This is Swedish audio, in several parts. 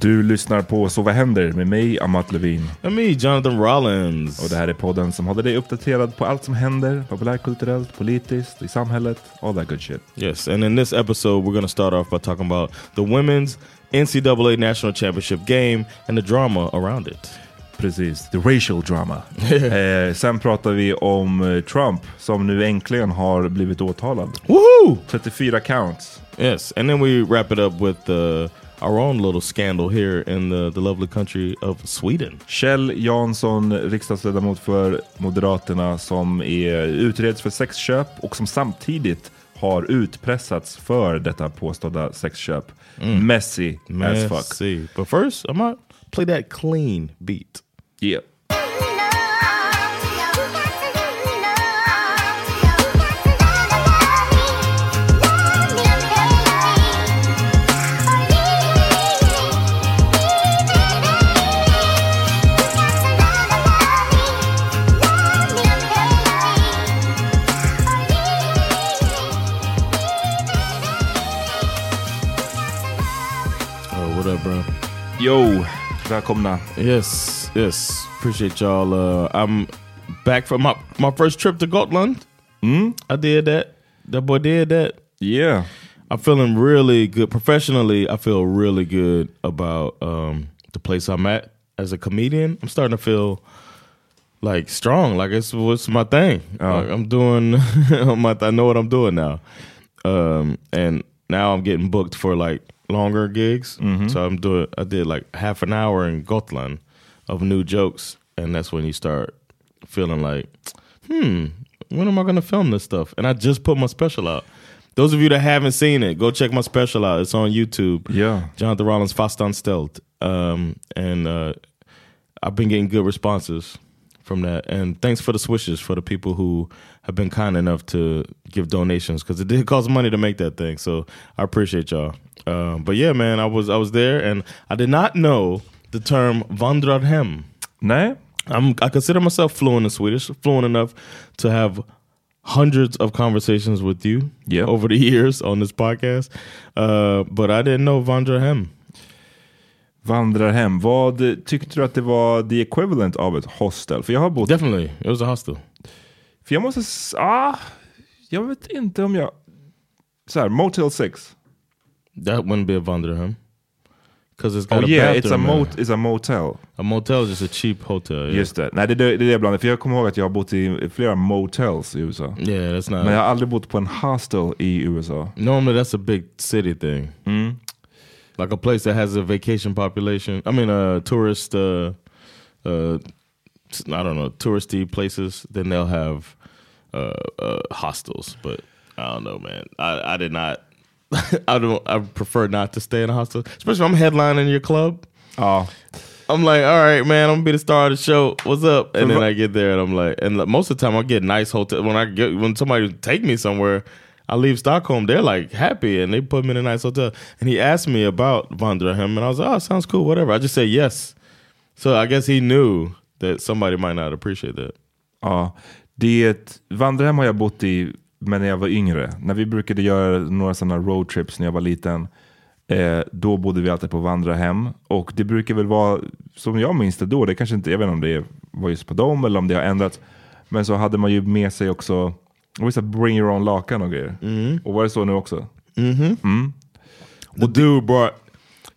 Du lyssnar på Så vad händer med mig, Amat Levin. And me, Jonathan Rollins. Och det här är podden som håller dig uppdaterad på allt som händer populärkulturellt, politiskt, i samhället, all that good shit. Yes, and in this episode we're to start off by talking about the women's NCAA National Championship game and the drama around it. Precis, the racial drama. eh, sen pratar vi om eh, Trump som nu äntligen har blivit åtalad. Woohoo! 34 counts. Yes, and then we wrap it up with uh, our own little scandal here in the, the lovely country of Sweden. Kjell Jansson, riksdagsledamot för Moderaterna som är, utreds för sexköp och som samtidigt har utpressats för detta påstådda sexköp. Messy, as fuck. Messy. But first, I'm gonna play that clean beat. Yeah. Yo, välkomna. Yes, yes. Appreciate y'all. Uh, I'm back from my my first trip to Gotland. Mm, I did that. That boy did that. Yeah. I'm feeling really good professionally. I feel really good about um, the place I'm at as a comedian. I'm starting to feel like strong. Like it's what's my thing. Like, I'm doing. my I know what I'm doing now, um, and now I'm getting booked for like longer gigs. So I'm doing. I did like half an hour in Gotland of new jokes, and that's when you start feeling like, hmm, when am I gonna film this stuff? And I just put my special out. Those of you that haven't seen it, go check my special out. It's on YouTube. Yeah. Jonathan Rollins Fast on Stealth. Um, and uh, I've been getting good responses from that. And thanks for the swishes for the people who have been kind enough to give donations because it did cost money to make that thing. So I appreciate y'all. Um, but yeah, man, I was I was there and I did not know the term vandrar hem. Nej. I'm, I consider myself fluent in Swedish, fluent enough to have hundreds of conversations with you over the years on this podcast. Uh, but I didn't know vandrar hem. Vandrar hem. Vad tyckte du att det var the equivalent av ett hostel? För jag har bott... Definitely, it was a hostel. För jag måste... Ah, jag vet inte om jag... Så här, Motel 6. That wouldn't be a vandrar hem. Because it's got Oh a yeah, it's a, mot, it's a motel. A motel is just a cheap hotel. Yeah. Just det. Nej, det, det, är det jag blandar. För jag kommer ihåg att jag har bott i flera motels i USA. Yeah, that's not. Men jag har aldrig bott på en hostel i USA. Normally, that's a big city thing. Like a place that has a vacation population. I mean, a tourist. Uh, uh, I don't know, touristy places. Then they'll have uh, uh, hostels. But I don't know, man. I, I did not. I don't. I prefer not to stay in a hostel, especially if I'm headlining your club. Ja. I'm like, all right, man, I'm gonna be the star of the show. What's up? And then I get there and I'm like, and like, most of the time I get nice hotel. When I get when somebody take me somewhere, I leave Stockholm. They're like happy and they put me in a nice hotel. And he asked me about Vandrahem, and I was like, oh, sounds cool, whatever. I just say yes. So I guess he knew that somebody might not appreciate that. Ja, det, vandrarhem har jag bott i men när jag var yngre. När vi brukade göra några sådana roadtrips när jag var liten. Eh, då bodde vi alltid på vandrarhem. Och det brukar väl vara, som jag minns det då, det kanske inte, jag vet inte om det var just på dem eller om det har ändrats. Men så hade man ju med sig också, det var så bring your own lakan och grejer. Och var det så nu också? The dude brought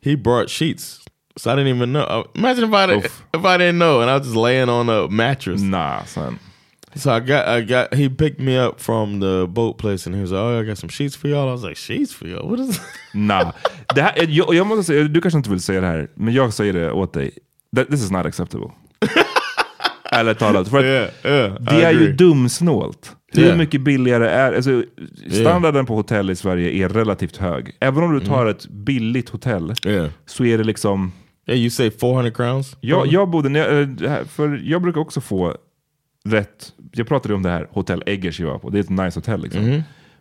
he brought sheets. So I didn't even know. Imagine if I Oof. if I didn't know and I was just laying on a mattress. Nah, son. So I got, I got, he picked me up from the boat place and he was like, oh, I got some sheets for y'all. I was like, sheets for y'all? What is Nah. Det här, jag, jag måste säga, du kanske inte vill säga det här, men jag säger det åt dig. That, this is not acceptable. Ärligt talat. För Yeah, yeah, I det är ju agree. dumsnålt. Hur Yeah. mycket billigare är... Alltså, standarden på hotell i Sverige är relativt hög. Även om du tar ett billigt hotell så är det liksom... Yeah, you say 400 crowns? Jag, jag bodde... eh, För jag brukar också få rätt... Jag pratade om det här Hotell Eggers jag var på. Det är ett nice hotell liksom.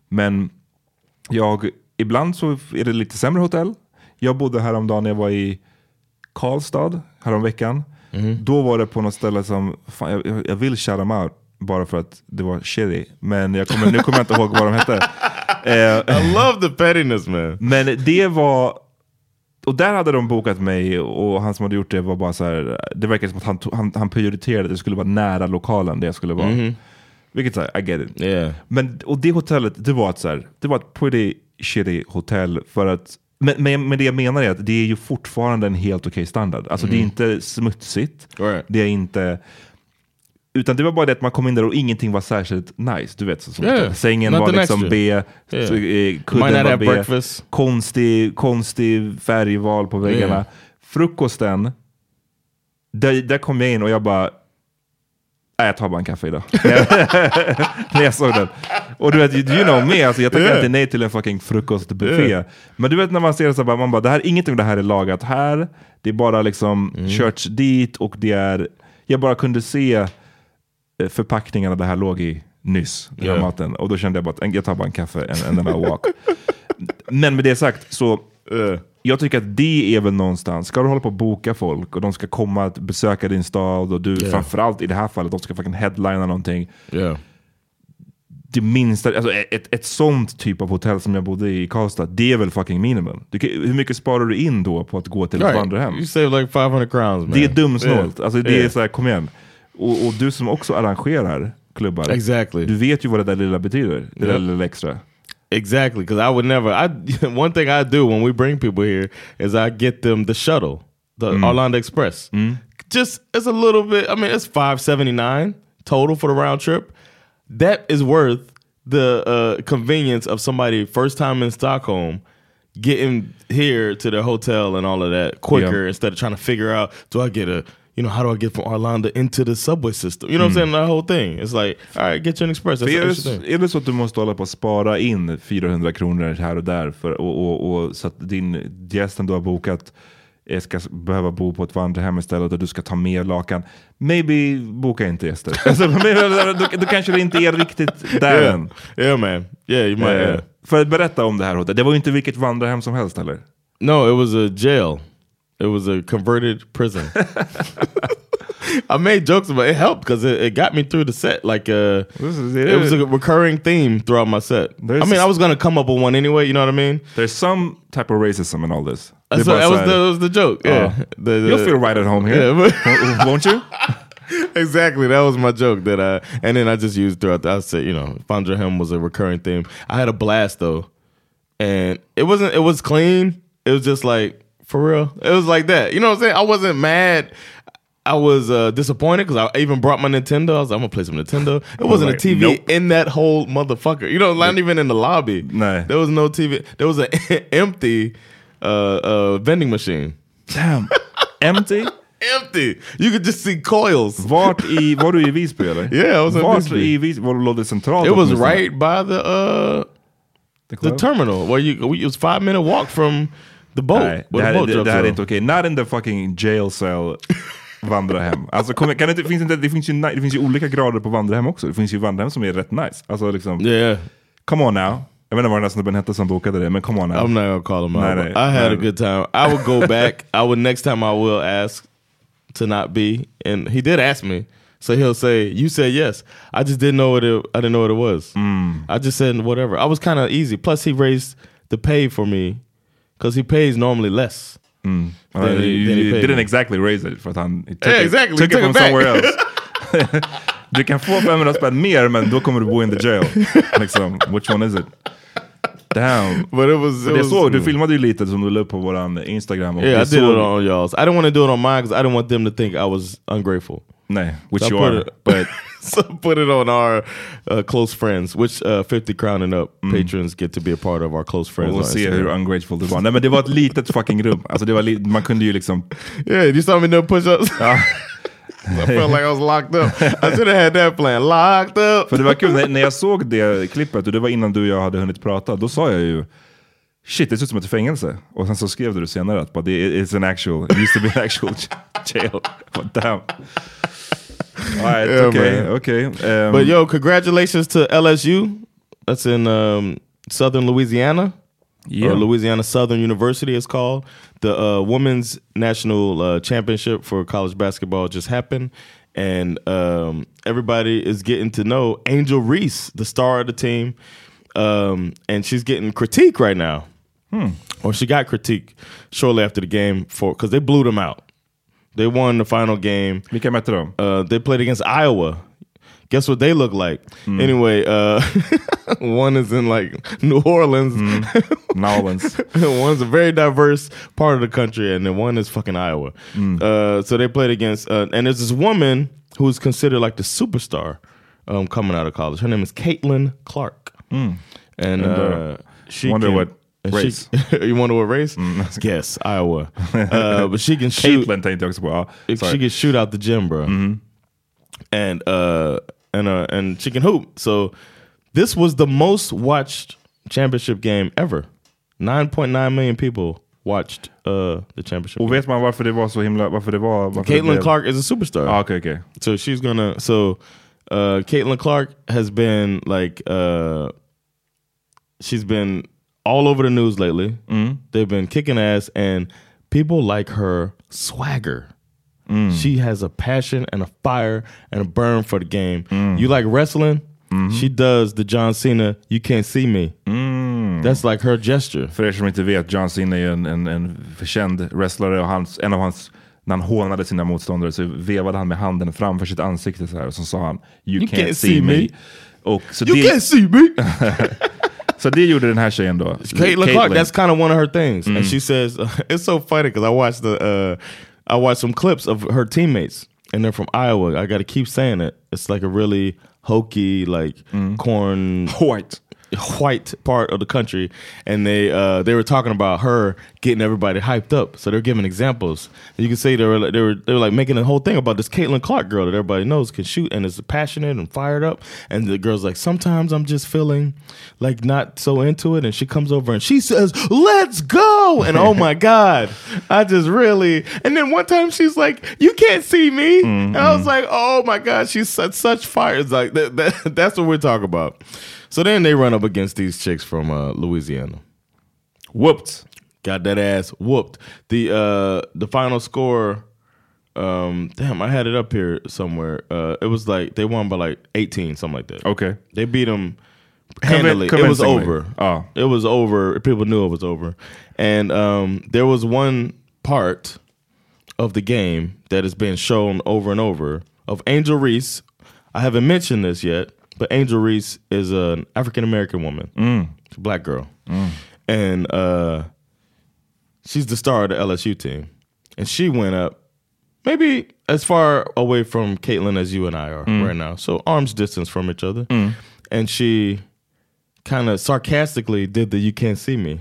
Men jag... Ibland så är det lite sämre hotell. Jag bodde häromdagen när jag var i Karlstad häromveckan. Då var det på något ställe som... Fan, jag- jag, jag vill shout them out bara för att det var shitty. Men jag kommer, nu kommer jag inte ihåg vad de hette. Eh, I love the pettiness, man. men det var... Och där hade de bokat mig och han som hade gjort det var bara så här. Det verkade som att han, han, han prioriterade att det skulle vara nära lokalen där jag skulle vara. Vilket så här, I get it. Yeah. Men, och det hotellet, det var ett, så här, det var ett pretty shitty hotell för att men, men, men det jag menar är att det är ju fortfarande en helt okej standard. Alltså det är inte smutsigt. Right. Det är inte... Utan det var bara det att man kom in där och ingenting var särskilt nice. Du vet, så, som Yeah, sängen var nothing liksom. B, Yeah. kudden not var B, breakfast. konstig, konstig färgval på väggarna. Yeah. Frukosten, där, där kom jag in och jag bara, Nej, jag tar bara en kaffe idag. När jag såg den. Och du vet, you know me, alltså, jag tackar Yeah. inte nej till en fucking frukostbuffé. Yeah. Men du vet när man ser det så bara, man bara, det här, ingenting av det här är lagat här. Det är bara liksom Mm. körts dit och det är, jag bara kunde se förpackningarna det här låg i nyss, den här Yeah. maten. Och då kände jag bara att jag tar bara en kaffe and, then I walk. Men med det sagt, så jag tycker att det är väl någonstans, ska du hålla på att boka folk och de ska komma att besöka din stad och du, Yeah. framförallt i det här fallet, de ska fucking headlina någonting. Yeah. Det minsta, alltså ett, ett sånt typ av hotell som jag bodde i i Karlstad, det är väl fucking minimum. Du hur mycket sparar du in då på att gå till ett Right. vandrarhem? You save like 500 crowns, man. Det är dumsnålt. Yeah. Alltså det är Yeah. så här, kom igen. Och, och du som också arrangerar klubbar, Exactly. du vet ju vad det där lilla betyder. Det där Yep. lilla extra. Exactly, because I would never. I one thing I do when we bring people here is I get them the shuttle, the Arlanda Express. Just it's a little bit. I mean, it's five seventy nine total for the round trip. That is worth the uh, convenience of somebody first time in Stockholm getting here to the hotel and all of that quicker Yeah. instead of trying to figure out do I get a you know, how do I get from Arlanda into the subway system? You know what I'm saying? That whole thing. It's like, all right, get you an express. That's är, det, är det så att du måste hålla på att spara in 400 kronor här och där för, och, och, och, så att din gästen du har bokat ska behöva bo på ett vandrarhem istället och du ska ta med lakan. Maybe boka inte gäster. alltså, då, då kanske det inte är riktigt där Yeah. än. yeah, man. Yeah, you might. Eh, yeah. För att berätta om det här hotellet. Det var ju inte vilket vandrarhem som helst heller. No, it was a jail. It was a converted prison. I made jokes about it. It helped because it, it got me through the set. Like uh, This is- it was a recurring theme throughout my set. There's- I mean, I was gonna come up with one anyway. You know what I mean? There's some type of racism in all this. Det That's what, that was the, that was the joke. Yeah, Oh. The- the- You'll feel right at home here. Yeah, but- Won't- you? exactly. That was my joke. That I and then I just used throughout. The, I said, you know, Fandra Him was a recurring theme. I had a blast though, and it wasn't. It was clean. It was just like for real. It was like that. You know what I'm saying? I wasn't mad. I was uh, disappointed because I even brought my Nintendo. I was like, I'm gonna play some Nintendo. It wasn't like, a TV nope. in that whole motherfucker. You know, not even in the lobby. Nah. There was no TV. There was an empty uh, uh, vending machine. Damn. Empty? Empty. You could just see coils. Vart i, var du i Visby eller? Yeah, I was in Vart Visby. i Visby? Var låg det centralt? It was right by the uh The the terminal where you we, it was five minute walk from the boat. Nej, det här, the boat det, det här är inte okej. Not in the fucking jail cell vandrarhem. Alltså, kom, kan det, inte, finns inte, det, finns ju, det finns ju olika grader på vandrarhem också. Det finns ju vandrarhem som är rätt nice. Alltså liksom, Yeah, come on now. Jag vet inte vad den här snubben hette som bokade det, men come on now. I'm not gonna call him out. Nah, I had a nah. good time. I would go back. I would next time I will ask to not be, and he did ask me. So he'll say, "You said yes." I just didn't know what it. I didn't know what it was. Mm. I just said whatever. I was kind of easy. Plus, he raised the pay for me because he pays normally less. Uh, Then he- you, then he you didn't exactly raise it för att han he took Yeah, it, exactly. took He it took from it somewhere else. du kan få 500 spänn mer men då kommer du bo in the jail. liksom, which one is it? Damn. But it was. It det was såg, du filmade ju lite som du la upp på våran Instagram. Och Yeah, I did it on y'all's. I didn't want to do it on mine because I didn't want them to think I was ungrateful. Nej, which So you are. it- But so put it on our uh, close friends, which uh, 50 crown and up patrons get to be a part of our close friends. och se hur ungrateful du var. Nej men det var ett litet fucking rum. Alltså det var man kunde ju liksom... Yeah, you saw me do push-ups. Ja. I felt like I was locked up. I should have had that plan. Locked up. För det var kul, när, när jag såg det klippet, och det var innan du och jag hade hunnit prata, då sa jag ju Shit, det ser ut som ett fängelse. Och sen så skrev du senare att it, it's an actual, it used to be an actual jail. But damn. Alright, Yeah, okay, man. okay. Um, But yo, congratulations to LSU. That's in um, Southern Louisiana. Yeah. Or Louisiana Southern University is called. The uh, women's national uh, championship for college basketball just happened. And um, everybody is getting to know Angel Reese, the star of the team. Um, and she's getting critique right now. Or she got critique shortly after the game for because they blew them out. They won the final game. Vilka mötte de? Uh, they played against Iowa. Guess what they look like? Anyway, uh, one is in like New Orleans. Nolans. One's a very diverse part of the country, and then one is fucking Iowa. Uh, so they played against, uh, and there's this woman who's considered like the superstar um, coming out of college. Her name is Caitlin Clark, and uh, she wonder can- what and she- race. you wonder what race? Yes, Iowa. Uh, but she can shoot. Caitlyn tänkte jag också på. Ja, sorry. she can shoot out the gym, bro, and uh, and uh, and she can hoop. So this was the most watched championship game ever. Nine point nine million people watched uh, the championship. Och vet man varför det var så himla... Varför det var... Varför det Caitlin blev- Clark is a superstar. Ah, okay, okej. So she's gonna. So uh, Caitlin Clark has been like uh, she's been all over the news lately. They've been kicking ass, and people like her swagger. She has a passion and a fire and a burn for the game. You like wrestling? She does the John Cena. You can't see me. That's like her gesture. För er som inte vet, John Cena är en, en, en känd wrestlare och hans, en av hans, när han hånade sina motståndare så vevade han med handen framför sitt ansikte så här och så sa han You, can't, see, me. Och så, You det, can't see me. så det gjorde den här tjejen då. Caitlin Clark, that's kind of one of her things. And she says it's so funny because I watched the uh, I watched some clips of her teammates, and they're from Iowa. I got to keep saying it. It's like a really hokey, like corn. White. White part of the country, and they uh, they were talking about her getting everybody hyped up. So they're giving examples. And you can say they were like- they were they were like making a whole thing about this Caitlin Clark girl that everybody knows can shoot and is passionate and fired up. And the girl's like, sometimes I'm just feeling like not so into it. And she comes over and she says, "Let's go!" And oh my god, I just really. And then one time she's like, "You can't see me," and I was like, "Oh my god, she's such such fire." It's like that, that, that's what we're talking about. So then they run up against these chicks from uh, Louisiana. Whooped. Got that ass whooped. The uh the final score um damn, I had it up here somewhere. Uh it was like they won by like 18 something like that. Okay. They beat them handily. It was over. Oh. It was over. People knew it was over. And um there was one part of the game that has been shown over and over of Angel Reese. I haven't mentioned this yet, but Angel Reese is an African American woman, a black girl, mm. and uh, she's the star of the LSU team. And she went up maybe as far away from Caitlin as you and I are mm. right now, so arms distance from each other. And she kind of sarcastically did the "You can't see me,"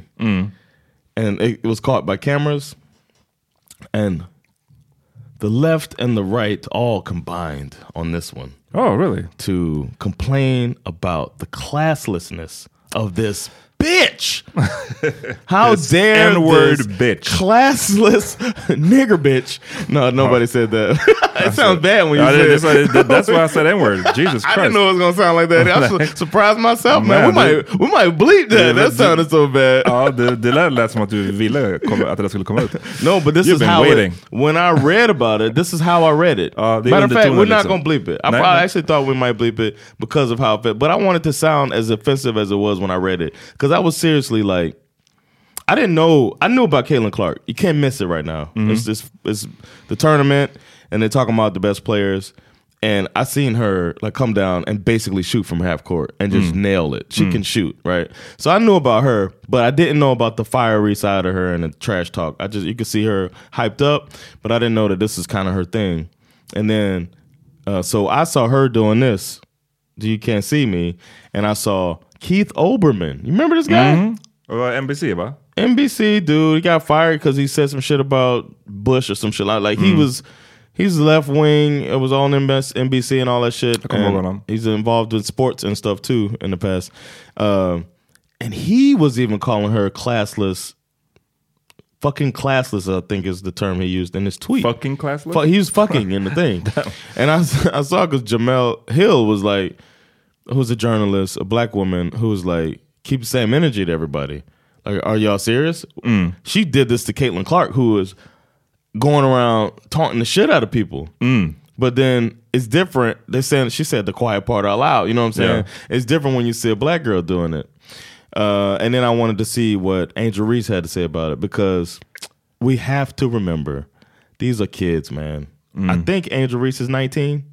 and it was caught by cameras. And the left and the right all combined on this one Oh, really? to complain about the classlessness of this bitch. How dare N-word this bitch. classless nigger bitch? No, nobody oh. said that. it sounds bad when you Ja, say it. that- that's why I said N-word. Jesus I didn't know it was gonna sound like that. I was surprised myself, man. We Man, det- might, we might bleep that. That sounded so bad. Ah, ja, det, det lät som att du ville att det skulle komma ut. No, but this You've is how waiting. it, when I read about it, this is how I read it. Ah, Är Matter of fact, we're not gonna bleep it. I probably actually thought we might bleep it because of how it felt, but I wanted to sound as offensive as it was when I read it because I was seriously like, I didn't know. I knew about Caitlin Clark. You can't miss it right now. Mm-hmm. It's just it's the tournament, and they're talking about the best players. And I seen her like come down and basically shoot from half court and just Mm. nail it. She can shoot, right? So I knew about her, but I didn't know about the fiery side of her and the trash talk. I just you could see her hyped up, but I didn't know that this is kind of her thing. And then, uh, so I saw her doing this. You can't see me, and I saw Keith Oberman. You remember this guy? Det var NBC va? NBC dude, he got fired because he said some shit about Bush or some shit like. Like he was, he's left wing. It was on NBS NBC and all that shit. kommer ihåg And. He's involved in sports and stuff too in the past. Um, and he was even calling her classless. Fucking classless, I think is the term he used in his tweet. Fucking classless? Fu- he was fucking in the thing. and I, I saw because Jamel Hill was like, who's a journalist, a black woman who's like, keep the same energy to everybody. Like, are y'all serious? Mm. She did this to Caitlin Clark, who was going around taunting the shit out of people. Mm. But then it's different. They saying she said the quiet part out loud. You know what I'm saying? Yeah. It's different when you see a black girl doing it. Uh, and then I wanted to see what Angel Reese had to say about it because we have to remember these are kids, man. I think Angel Reese is 19.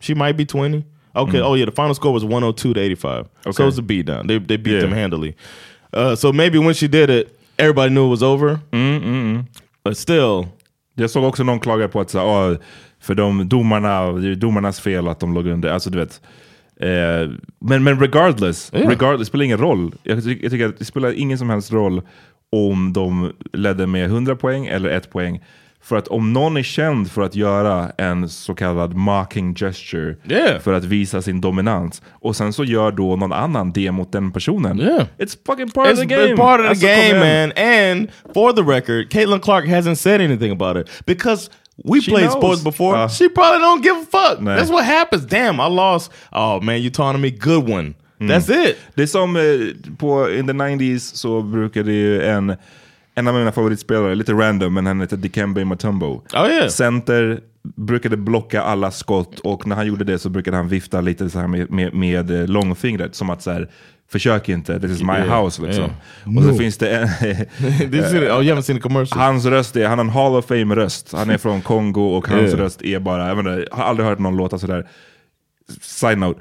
She might be 20. Okay. Oh yeah, the final score was 102 to 85. So Okay. it was a beat down. They they beat Yeah. them handily. Uh, so maybe when she did it, everybody knew it was over. But still, Jag såg också någon klaga på att så, ah, för de domarna, det är domarnas fel att de låg under. Alltså du vet. Eh, men, men regardless, Ja. regardless, det spelar ingen roll. Jag, jag tycker att det spelar ingen som helst roll om de ledde med 100 poäng eller ett poäng. För att om någon är känd för att göra en så kallad mocking gesture Yeah. för att visa sin dominans och sen så gör då någon annan det mot den personen. Yeah. It's fucking part it's, of the game. it's part of the Alltså, game, man. And for the record, Caitlin Clark hasn't said anything about it because we She played knows. sports before. Uh, she probably don't give a fuck. Nah. That's what happens. Damn, I lost. Oh man, you taunting me. Good one. Mm. That's it. Det är som eh, på in the 90s så brukade ju en, en av mina favoritspelare, lite random, men han heter Dikembe Mutombo. Oh, yeah. Center, brukade blocka alla skott och när han gjorde det så brukade han vifta lite så här med, med, med eh, långfingret som att så här, försök inte, this is my Yeah, house liksom. yeah. Och så No. finns det en, see it? Oh, you haven't seen the commercial. Hans röst är, han har en Hall of Fame röst. Han är från Kongo och hans Yeah. röst är bara, jag, inte, jag har aldrig hört någon låta sådär. Side note.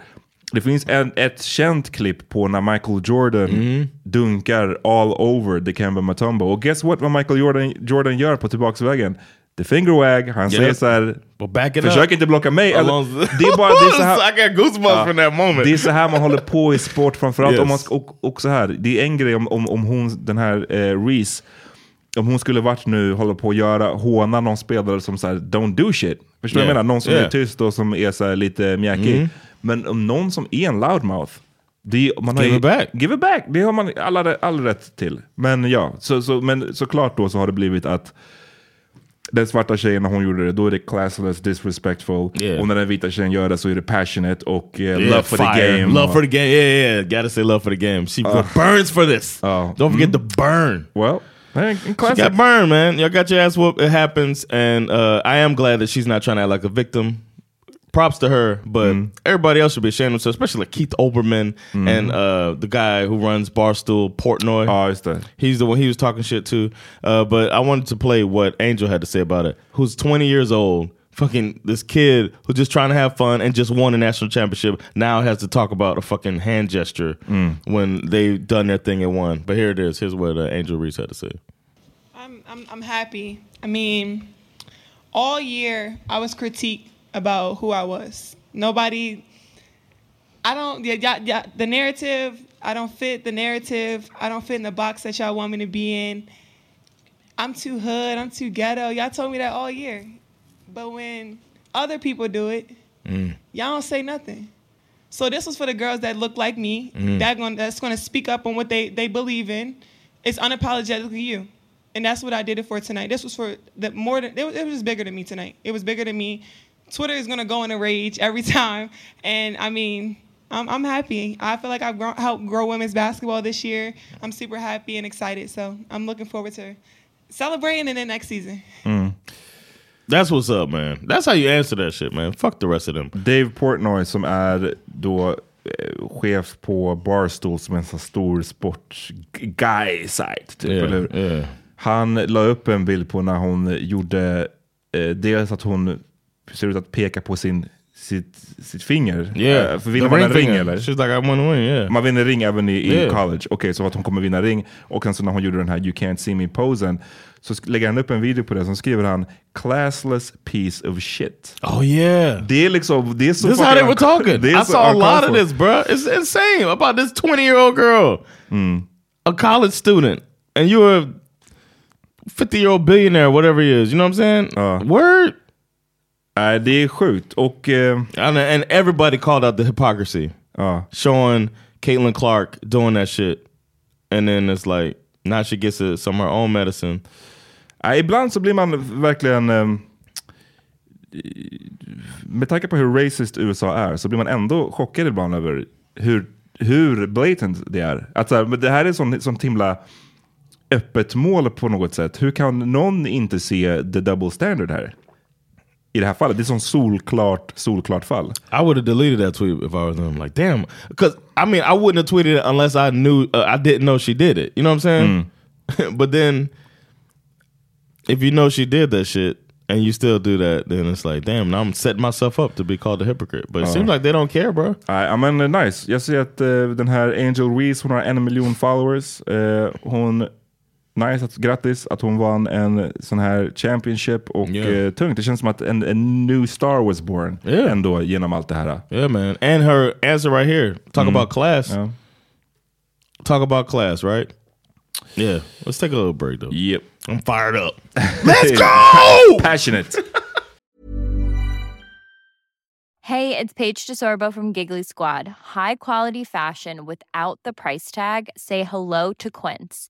Det finns en, ett känt klipp på när Michael Jordan Mm. dunkar all over Dikembe Mutombo. Och guess what vad Michael Jordan, Jordan gör på tillbaksvägen? the finger wag, han säger så här, Well, back it försök up. inte blocka mig. Eller, det är bara, det är så här. Det är så man håller på i sport, framförallt Yes. om man ska, och, och så här. Det är en grej om, om, om hon, den här eh, Reese, om hon skulle varit nu, håller på att göra, håna någon spelare som så här, don't do shit. Förstår du Yeah. vad jag menar? Någon som Yeah. är tyst och som är så här lite mjäkig. Mm. Men om någon som är en loudmouth, det, man har Give ju- it back. Give it back, det har man alla, all rätt till. Men ja, så, så, men såklart då så har det blivit att den svarta tjejen när hon gjorde det, då är det classless, disrespectful. Yeah. Och när den vita tjejen gör det så är det passionate och eh, Yeah, love for the fire. game. Love for the game. Yeah, yeah, yeah. Gotta say love for the game. She burns for this. Oh. Don't forget to burn. Well, classic. got burned, man. Y'all got your ass whooped. It happens, and uh, I am glad that she's not trying to act like a victim. Props to her, but everybody else should be ashamed of themselves, especially like Keith Olbermann and uh, the guy who runs Barstool Portnoy. Ja, just det. He's the one he was talking shit to. Uh, but I wanted to play what Angel had to say about it. Who's 20 years old, fucking this kid who's just trying to have fun and just won a national championship now has to talk about a fucking hand gesture when they've done their thing and won. But here it is. Here's what uh, Angel Reese had to say. I'm, I'm, I'm happy. I mean, all year I was critiqued about who I was. Nobody, I don't, yeah, yeah, yeah, the narrative, I don't fit the narrative. I don't fit in the box that y'all want me to be in. I'm too hood, I'm too ghetto. Y'all told me that all year. But when other people do it, mm. y'all don't say nothing. So this was for the girls that look like me, mm-hmm. that going that's going to speak up on what they they believe in. It's unapologetically you, and that's what I did it for tonight. This was for the more than it was, it was bigger than me tonight. It was bigger than me. Twitter is going to go in a rage every time, and I mean. I'm, I'm happy. I feel like I've grown, helped grow women's basketball this year. I'm super happy and excited. So I'm looking forward to celebrating in the next season. Mm. That's what's up, man. That's how you answer that shit, man. Fuck the rest of them. Dave Portnoy som är då eh, chef på Barstool som är en sån stor sport-guy-site. Typ, Yeah, eller yeah. Han la upp en bild på när hon gjorde eh, dels att hon ser ut att peka på sin, sitt, sitt finger. Yeah. Eh, för vinner man en ring finger. eller? She's like, I want to win, yeah. Man vinner ring även i, i Yeah. college. Okej, så att hon kommer vinna ring. Och sen så när hon gjorde den här You can't see me posen så lägger han upp en video på det. Så skriver han classless piece of shit. Oh, yeah. Det är liksom, det är så This is how they were talking. I saw a lot of this, bro. It's insane about this 20 year old girl, a college student, and you're a 50 year old billionaire, whatever he is. You know what I'm saying? Word. Nej, det är sjukt. Och eh, And, and everybody called out the hypocrisy, ja, showing Caitlin Clark doing that shit. And then it's like, now she gets uh, some her own medicine. nej, ibland så blir man verkligen... Eh, med tanke på hur racist USA är så blir man ändå chockad ibland över hur, hur blatant det är. Att, så här, men det här är sånt sånt himla öppet mål på något sätt. Hur kan någon inte se the double standard här? I det här fallet. Det är sånt solklart, solklart fall. I would have deleted that tweet if I was them. Like, damn, because I mean, I wouldn't have tweeted it unless I knew uh, I didn't know she did it. You know what I'm saying? but then, if you know she did that shit and you still do that, then it's like, damn, now I'm setting myself up to be called a hypocrite. But it seems like they don't care, bro. Nej, ja, men eh, nice. Jag ser att eh, den här Angel Reese, hon har en miljon followers. Eh, hon, nice, att, grattis att hon vann en sån här championship. Och Yeah. eh, tungt, det känns som att en, en new star was born Yeah. ändå genom allt det här. Yeah, man. And her answer right here. Talk about class. Ja. Talk about class, right? Yeah. Let's take a little break though. Yep. I'm fired up. Let's go! Passionate. Hey, it's Paige DeSorbo from Giggly Squad. High quality fashion without the price tag. Say hello to Quince.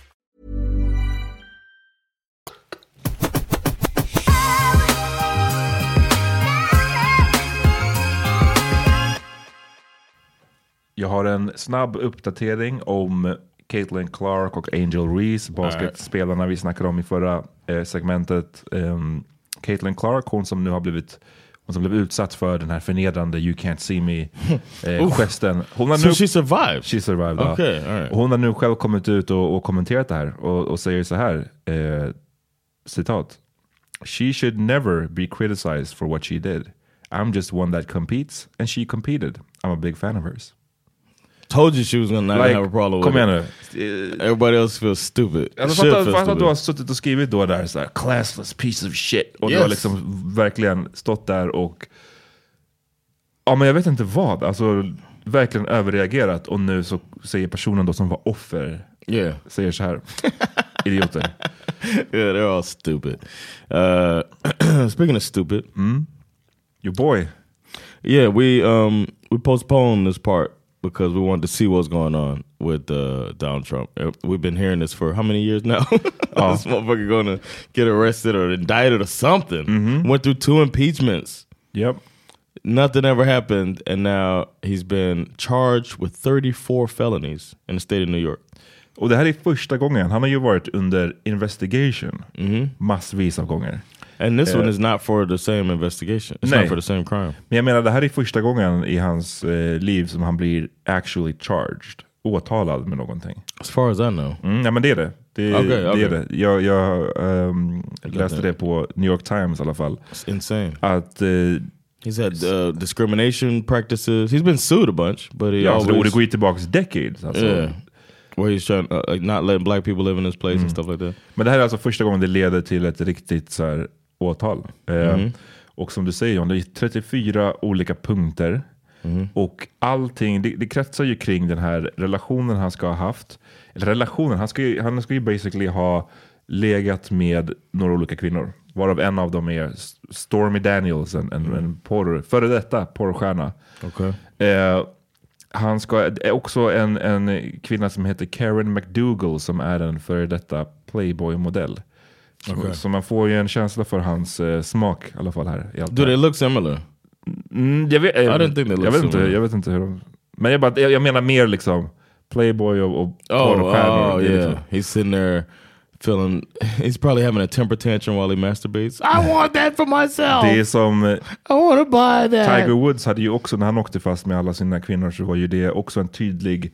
Jag har en snabb uppdatering om Caitlin Clark och Angel Reese, basketspelarna vi snackade om i förra eh, segmentet. Um, Caitlin Clark, hon som nu har blivit hon som blev utsatt för den här förnedrande you can't see me eh. Hon har So nu, she survived? She survived, ja. Okay, all right. Hon har nu själv kommit ut och, och kommenterat det här och, och säger så här, eh, citat. She should never be criticized for what she did. I'm just one that competes and she competed. I'm a big fan of hers. Told you she was gonna not Like, have a problem kom with igen it. Everybody else feels stupid. Alltså, fatta, att du har suttit och skrivit då där så här, classless piece of shit. Och du Yes. har liksom verkligen stått där och, ja men jag vet inte vad, alltså verkligen överreagerat. Och nu så säger personen då som var offer, Yeah. säger så här, idioter. yeah, they're all stupid. Uh, speaking of stupid, your boy. Yeah, we um we postponed this part because we wanted to see what's going on with uh, Donald Trump. Uh, We've been hearing this for how many years now? this motherfucker going to get arrested or indicted or something. Went through two impeachments. Yep. Nothing ever happened, and now he's been charged with 34 felonies in the state of New York. Och det här är första gången, han har ju varit under investigation massvis av gånger. And this Eh, one is not for the same investigation. It's Nej. not for the same crime. Men jag menar, det här är första gången i hans eh, liv som han blir actually charged. Åtalad med någonting. As far as I know. Mm, ja men det är det. Det, Okej, det, okej. är det. Jag, jag ehm, läste det. på New York Times i alla fall. It's insane. Att, eh, He's had uh, discrimination practices. He's been sued a bunch, but he ja, always och det går ju tillbaka decades. Alltså. Yeah. Where he's trying uh, like not letting black people live in this place Mm. and stuff like that. Men det här är alltså första gången det leder till ett riktigt så här, åtal. Eh, Mhm. Och som du säger John, det är 34 olika punkter. Mhm. Och allting, det, det kretsar ju kring den här relationen han ska ha haft. Eller relationen, han ska ju, han ska ju basically ha legat med några olika kvinnor. Varav en av dem är Stormy Daniels, en, en, en porr, före detta porrstjärna. Okay. Eh, han ska, också en, en kvinna som heter Karen McDougall som är en före detta Playboy-modell. Så- Okej. Så man får ju en känsla för hans eh, smak i alla fall här. I allt Do här. they look similar? Mm, jag, vet, jag, inte, jag vet inte hur de... Men jag, bara, jag, jag menar mer liksom Playboy och, och Oh, oh yeah. liksom- He's sitting there feeling. He's probably having a temper tantrum while he masturbates. I want that for myself. Det är som eh, I want to buy that. Tiger Woods hade ju också, när han åkte fast med alla sina kvinnor, så var ju det också en tydlig...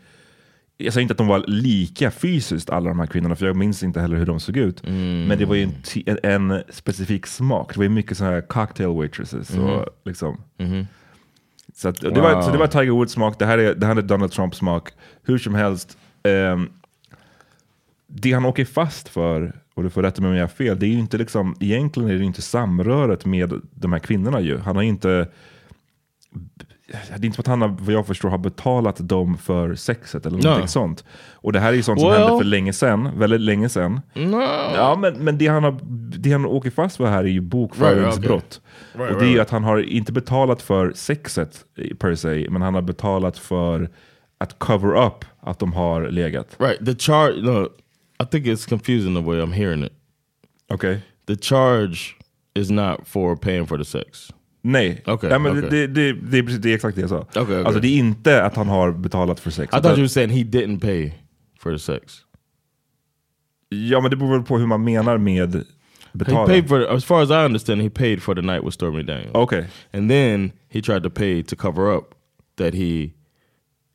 Jag säger inte att de var lika fysiskt alla de här kvinnorna, för jag minns inte heller hur de såg ut. Men det var ju en, en, en specifik smak. Det var ju mycket så här cocktail waitresses. Mhm. Och liksom. Så, att, det Wow. var, så det var Tiger Woods smak, det här är, det här är Donald Trumps smak. Hur som helst, ehm, det han åker fast för, och du får rätta mig om jag har fel, det är ju inte liksom, egentligen är det inte samröret med de här kvinnorna ju. Han har ju inte, det är inte som att han vad jag förstår, har betalat dem för sexet eller No. någonting sånt. Och det här är ju sånt som Well- hände för länge sedan, väldigt länge sedan. No. Ja, men, men det, han har, det han åker fast för här är ju bokföringsbrott. Right, okay. Och det är ju att han har inte betalat för sexet per se, men han har betalat för att cover up att de har legat. Right. The charge. No, I think it's confusing the way I'm hearing it. Okay. The charge is not for paying for the sex. Nej, Okej, Nej men okej. det, det, det, är precis, det är exakt det jag sa. Okej, okej. Alltså det är inte att han har betalat för sex. I thought utan- you were saying he didn't pay for the sex. Ja men det beror väl på hur man menar med He betala. paid for, as far as I understand, he paid for the night with Stormy Daniels. Okay. And then he tried to pay to cover up that he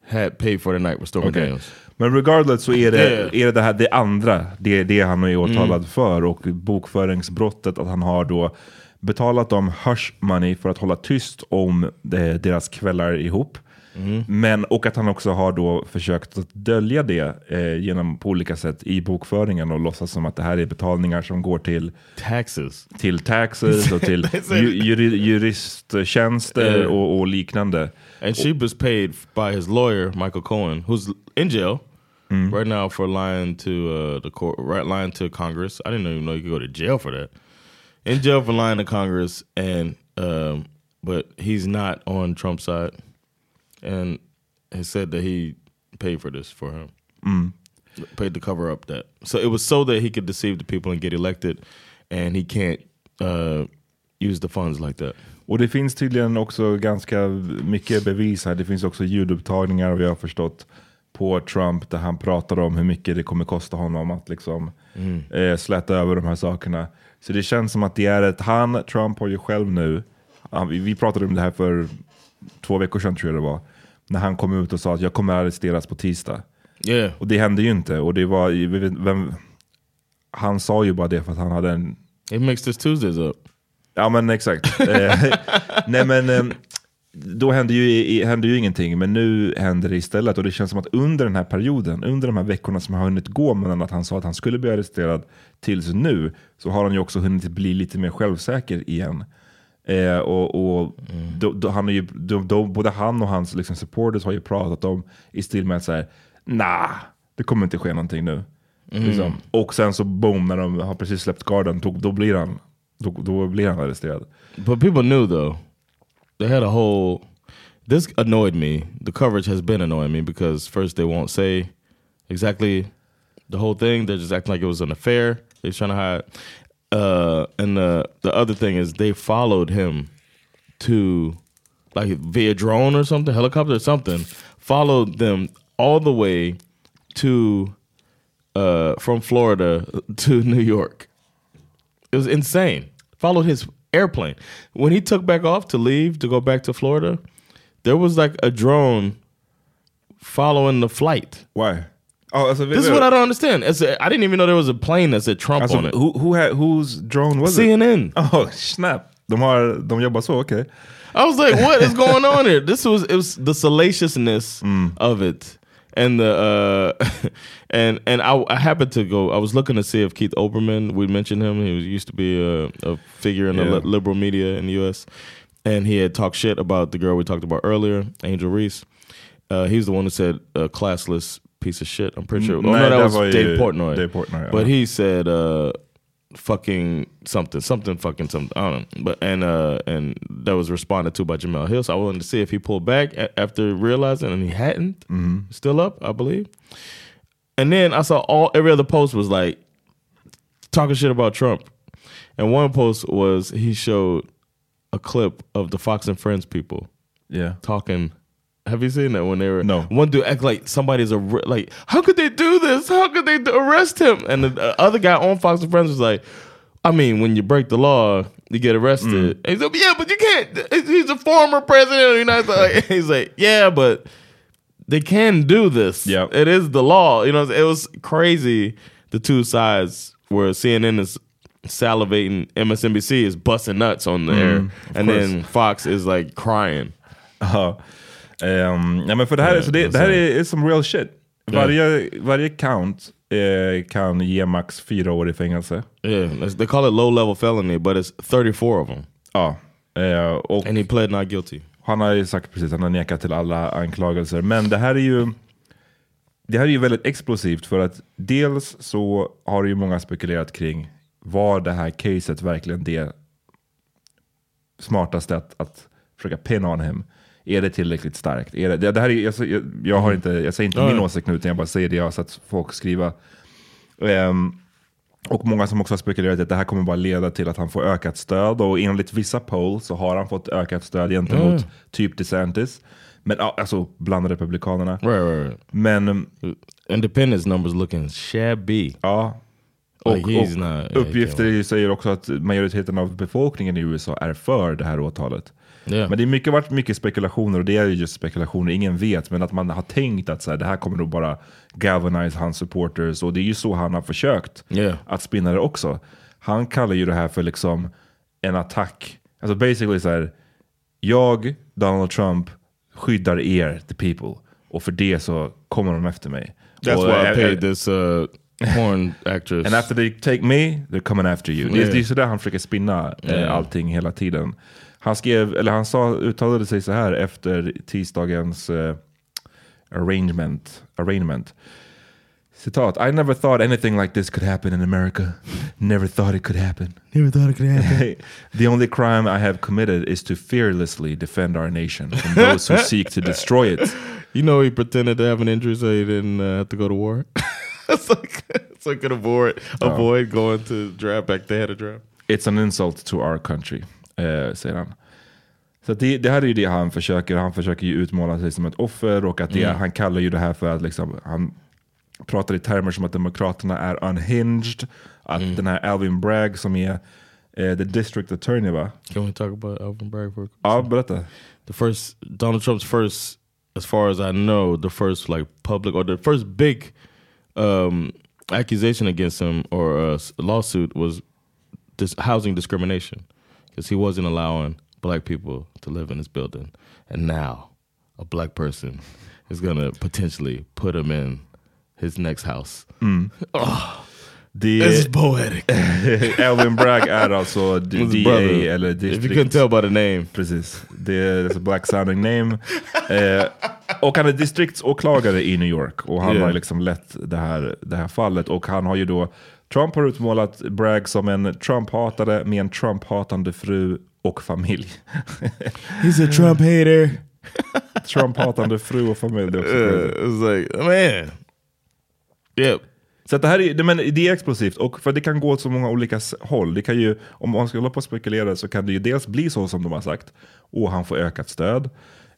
had paid for the night with Stormy Okej. Daniels. Men regardless så är det, Yeah. är det, det här det andra, det, det han är åtalad Mm. för och bokföringsbrottet att han har då betalat dem hush money för att hålla tyst om eh, deras kvällar ihop. Mm. Men, och att han också har då försökt att dölja det eh, genom på olika sätt i bokföringen och låtsas som att det här är betalningar som går till Taxes. till taxes och till ju, juri, juristtjänster Yeah. och, och liknande. And she was paid by his lawyer, Michael Cohen, who's in jail right now for lying to uh, the court, right, lying to Congress. I didn't even know you could go to jail for that. In jail for lying to Congress, and um, but he's not on Trump's side, and he said that he paid for this for him, paid to cover up that. So it was so that he could deceive the people and get elected, and he can't uh, use the funds like that. Och det finns tydligen också ganska mycket bevis här. Det finns också ljudupptagningar vi har förstått på Trump där han pratar om hur mycket det kommer kosta honom att liksom eh, släta över de här sakerna. Så det känns som att det är ett, han, Trump har ju själv nu, han, vi, pratade om det här för två veckor sedan tror jag det var, när han kom ut och sa att jag kommer arresteras på tisdag. Yeah. Och det hände ju inte. Och det var, vem, han sa ju bara det för att han hade en He mixed his Tuesdays up. Ja men exakt. Eh, Nej men eh, då hände ju, hände ju ingenting, men nu händer det istället. Och det känns som att under den här perioden, under de här veckorna som har hunnit gå mellan att han sa att han skulle bli arresterad tills nu, så har han ju också hunnit bli lite mer självsäker igen. Eh, och och då, då, han är ju, då, både han och hans liksom, supporters har ju pratat om i stil med att säga, nah, det kommer inte ske någonting nu. Liksom. Och sen så boom, när de har precis släppt garden, då, då, blir, han, då, då blir han arresterad. But people knew though. They had a whole. This annoyed me. The coverage has been annoying me because first they won't say exactly the whole thing. They're just acting like it was an affair. They're trying to hide. Uh, and the the other thing is they followed him to like via drone or something, helicopter or something. Followed them all the way to uh, from Florida to New York. It was insane. Followed his airplane. When he took back off to leave to go back to Florida, there was like a drone following the flight. Why? Oh, alltså, This is what I don't understand. It's a, I didn't even know there was a plane that said Trump Alltså, on it. who, who had, whose drone was it? CNN. Oh, snap. De, har, de jobbar så, okej. I was like, what is going on here? This was it was the salaciousness mm. of it. And the uh and and I, I happened to go I was looking to see if Keith Oberman we mentioned him. He was used to be a, a figure in the Yeah. li- liberal media in the US and he had talked shit about the girl we talked about earlier Angel Reese. Uh, he's the one who said uh, classless piece of shit. I'm pretty sure. Oh, no that was Dave Portnoy. Dave Portnoy, but he said uh fucking something, something fucking something. I don't know. But and uh and that was responded to by Jamel Hill. So I wanted to see if he pulled back a- after realizing, and he hadn't. Still up, I believe. And then I saw all every other post was like talking shit about Trump. And one post was he showed a clip of the Fox and Friends people Yeah. talking. Have you seen that when they were? No. One dude act like somebody's a like. How could they do this? How could they arrest him? And the other guy on Fox and Friends was like, I mean, when you break the law, you get arrested. And he's like, yeah, but you can't. He's a former president of the United States. He's like, yeah, but they can do this. Yeah, it is the law. You know, it was crazy. The two sides where CNN is salivating, MSNBC is busting nuts on the mm. air, and course. then Fox is like crying. Ja. Ehm, ja, men för det här, Ja, så det, det här är, som real shit. Varje, varje count eh, kan ge max fyra år i fängelse. Yeah, they call it low level felony, but it's 34 of them. Ja. Eh, och And he pled not guilty. han har ju sagt precis, han har nekat till alla anklagelser. Men det här är ju det här är ju väldigt explosivt för att dels så har det ju många spekulerat kring var det här caset verkligen det smartaste att, att försöka pin on him. Är det tillräckligt starkt? Är det, det, här är, jag, jag, har inte, jag säger inte Ja, min åsikt nu, utan jag bara säger det jag har sett folk skriva. Ehm, och många som också har spekulerat att det här kommer bara leda till att han får ökat stöd. Och enligt vissa polls så har han fått ökat stöd gentemot Mm. typ DeSantis. Men alltså bland republikanerna. Right, right, right. Men um, Independence numbers looking shabby. ja. Och, Like och not- uppgifter säger också att majoriteten av befolkningen i USA är för det här åtalet. Yeah. Men det har mycket, varit mycket spekulationer och det är ju just spekulationer, ingen vet. Men att man har tänkt att så här, det här kommer nog bara galvanize hans supporters och det är ju så han har försökt Yeah. att spinna det också. Han kallar ju det här för liksom en attack. Alltså basically så här, jag, Donald Trump, skyddar er, the people. Och för det så kommer de efter mig. That's och, why I paid this uh, porn actress. And after they take me, they're coming after you. Det, Yeah. är- det är sådär han försöker spinna Yeah. allting hela tiden. Han skrev, eller han sa, uttalade sig så här efter tisdagens eh, arrangement, arraignment. Citat, I never thought anything like this could happen in America. Never thought it could happen. Never thought it could happen. the only crime I have committed is to fearlessly defend our nation from those who seek to destroy it. You know, he pretended to have an injury so he didn't uh, have to go to war. it's like so he could avoid avoid going to draft back. They had a draft. It's an insult to our country, eh, säger han. Så det, det här är ju det han försöker, han försöker ju utmåla sig som ett offer och att det, Mm. han kallar ju det här för att liksom, han pratar i termer som att demokraterna är unhinged, att Mm. den här Alvin Bragg som är eh, the district attorney va? Can we talk about Alvin Bragg for a Ja, berätta. the first Donald Trump's first, as far as I know, the first like public or the first big um, accusation against him or uh, s- lawsuit was this housing discrimination because he wasn't allowing black people to live in his building, and now a black person is gonna potentially put him in his next house. Det, This is poetic. Alvin Bragg är alltså DA eller If you district. tell by the name, Precis, det är it's a black sounding name. Eh, och han är distriktsåklagare i New York och han Yeah. har liksom lett det här, det här fallet. Och han har ju då, Trump har utmålat Bragg som en Trump-hatare med en Trump-hatande fru och familj. he's a Trump hater. Trump-hatande fru och familj. Det är också Uh, like man, yep. Så det här är, det- men det är explosivt och för det kan gå åt så många olika håll. Det kan ju, om man ska hålla på och spekulera så kan det ju dels bli så som de har sagt. Och han får ökat stöd.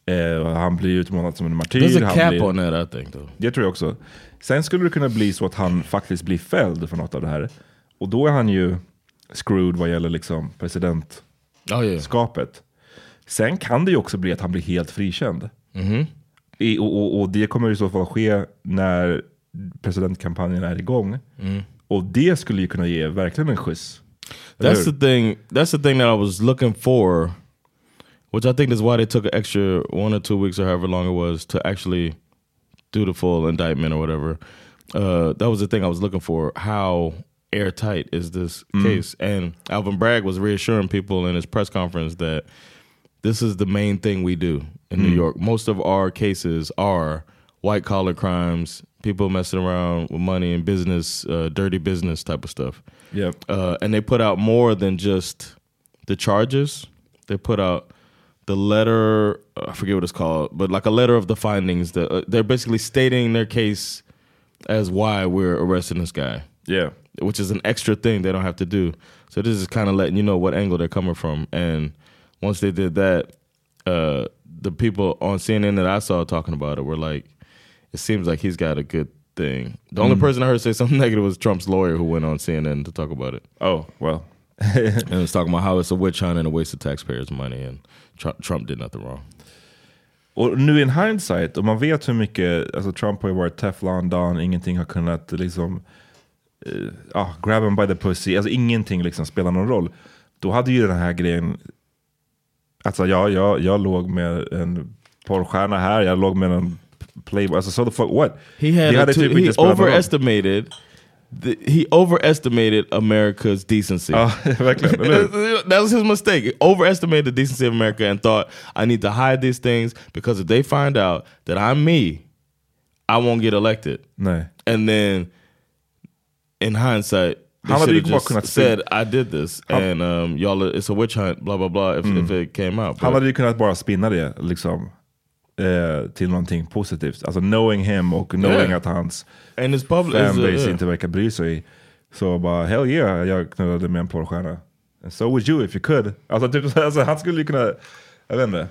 Eh, han blir utmålad som en martyr. There's a cap blir, on that, I think, though. Det tror jag också. Sen skulle det kunna bli så att han faktiskt blir fälld för något av det här. Och då är han ju screwed vad gäller liksom presidentskapet. Oh yeah. Sen kan det ju också bli att han blir helt frikänd. I, och, och, och det kommer i så fall ske när presidentkampanjen är igång. Och det skulle ju kunna ge verkligen en skjuts. That's the thing. That's the thing that I was looking for, which I think is why they took an extra one or two weeks or however long it was to actually do the full indictment or whatever. Uh, that was the thing I was looking for. How airtight is this case? And Alvin Bragg was reassuring people in his press conference that this is the main thing we do in New York. Most of our cases are white collar crimes, people messing around with money and business, uh, dirty business type of stuff. Yep. Uh, and they put out more than just the charges. They put out the letter. uh, I forget what it's called, but like a letter of the findings. That uh, they're basically stating their case as why we're arresting this guy Yeah. which is an extra thing they don't have to do. So this is kind of letting you know what angle they're coming from. And once they did that, uh, the people on CNN that I saw talking about it were like, it seems like he's got a good thing. The only person I heard say something negative was Trump's lawyer who went on CNN to talk about it. Oh, well. and was talking about how it's a witch hunt and a waste of taxpayers' money. And Trump, Trump did nothing wrong. Och nu in hindsight, och man vet hur mycket, alltså Trump har ju varit Teflon Don, ingenting har kunnat liksom, eh, ah, grab him by the pussy, alltså ingenting liksom spelar någon roll. Då hade ju den här grejen, alltså ja, jag, jag låg med en porrstjärna här, jag låg med en playboy, alltså so the fuck, what? He had Det hade typ he någon roll. The, he overestimated America's decency. Ja, verkligen, eller hur? that was his mistake. He overestimated the decency of America and thought I need to hide these things because if they find out that I'm me, I won't get elected. Nej. And then, in hindsight, they Han should have just kunnat said I did this, and um, y'all, it's a witch hunt, blah blah blah. If, if it came out, Han But- hade ju kunnat bara spinna det liksom, eh, till någonting positivt. Alltså knowing him och knowing Yeah. att hans fanbase yeah. inte verkar bry sig. Så bara hell yeah, jag knullade med en porrstjärna. And so would you if you could. Alltså, typ, alltså han skulle ju kunna, jag vet inte.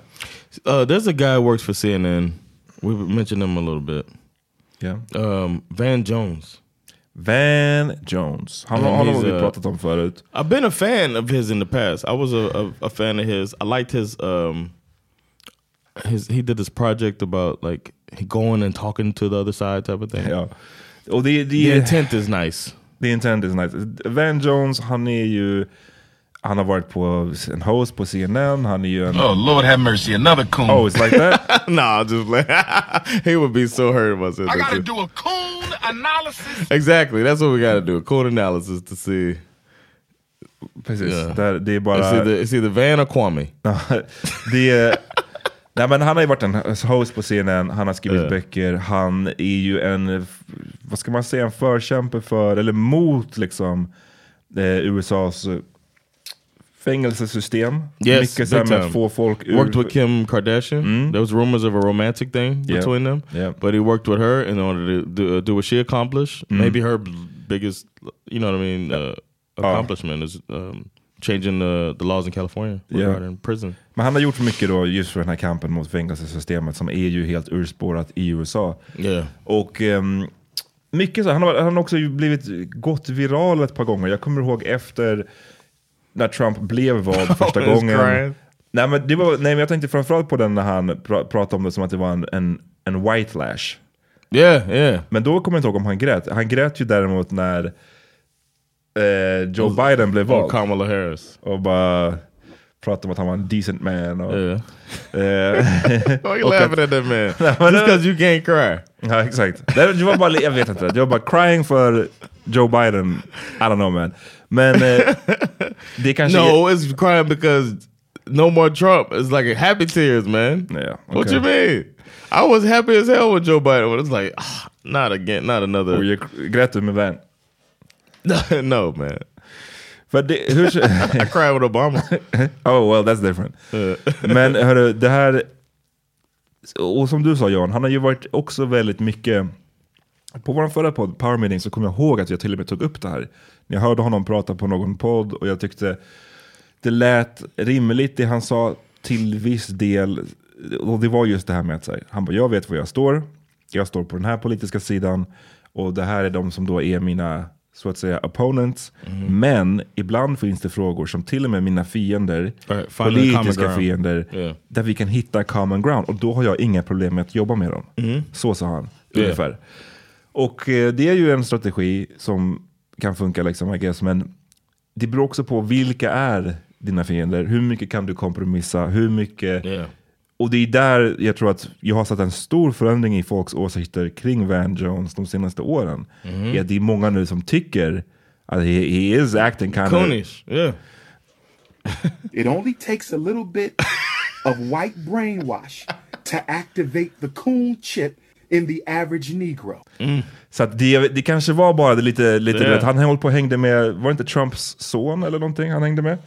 Uh, there's a guy who works for CNN. We mentioned him a little bit. Yeah. Um, Van Jones. Van Jones. And har he's vi a- pratat om förut. I've been a fan of his in the past. I was a, a, a fan of his. I liked his um his he did this project about like going and talking to the other side type of thing. Ja. Och det, det, The intent is nice. The intent is nice. Van Jones, han är ju... Han har varit på en host på CNN. Han är ju en... Oh, Lord have mercy, another coon. Oh, it's like that? nah, just like he would be so hurt about this. I gotta do a coon analysis. Exactly, that's what we got to do. A code analysis to see. Precis. Yeah. Där, det är bara... It's either, it's either Van or Kwame. Ja, det är... Nej, men han har ju varit en host på CNN, han har skrivit Ja. böcker, han är ju en, vad ska man säga, en förkämpe för, eller mot liksom eh, USAs eh, fängelsesystem. Yes, Mycket så med att få folk ur... Worked with Kim Kardashian. There was rumors of a romantic thing Yeah. between them. Yeah. But he worked with her in order to do, uh, do what she accomplished. Mm. Maybe her biggest, you know what I mean, uh, accomplishment is um, changing the, the laws in California Yeah. regarding prison. Men han har gjort mycket då just för den här kampen mot fängelsesystemet som är ju helt urspårat i USA. Yeah. Och ehm, mycket så, han har, han har också blivit gått viral ett par gånger. Jag kommer ihåg efter när Trump blev vald första He's gången. crying. Nej men, det var, nej men jag tänkte framförallt på den när han pra, pratade om det som att det var en, en, en white lash. Yeah, yeah. Men då kommer jag inte ihåg om han grät. Han grät ju däremot när eh, Joe Biden blev Och vald. Kamala Harris. Och bara pratade om att han var en decent man. Och, Yeah. eh, Why you och laughing att- at that man? Just because you can't cry. Ja, exakt. Det var bara, jag vet inte, det var bara crying för Joe Biden. I don't know man. Men eh, det kanske... No, it's crying because no more Trump. It's like happy tears, man. Yeah, What okay. you mean? I was happy as hell with Joe Biden, but it's like, ah, not again, not another. Jag grät du med vän? no, man. För det, hur, I cried with Obama. oh well, that's different. Men hörru, det här... Och som du sa Jan, han har ju varit också väldigt mycket... På vår förra podd, Power Meeting, så kommer jag ihåg att jag till och med tog upp det här. Jag hörde honom prata på någon podd och jag tyckte det lät rimligt det han sa till viss del. Och det var just det här med att säga, han bara, jag vet var jag står. Jag står på den här politiska sidan. Och det här är de som då är mina, så att säga, opponents. Men ibland finns det frågor som till och med mina fiender, Right, politiska fiender, Yeah. där vi kan hitta common ground. Och då har jag inga problem med att jobba med dem. Så sa han, Yeah. ungefär. Och eh, det är ju en strategi som kan funka, liksom, I guess, men det beror också på vilka är dina fiender. Hur mycket kan du kompromissa? Hur mycket... Yeah. Och det är där jag tror att jag har sett en stor förändring i folks åsikter kring Van Jones de senaste åren. Är att det är många nu som tycker att he, he is acting kind of... Yeah. It only takes a little bit of white brainwash to activate the coon chip in the average negro. Så att det, det kanske var bara det lite, lite vet, han höll på och hängde med, var det inte Trumps son eller någonting han hängde med?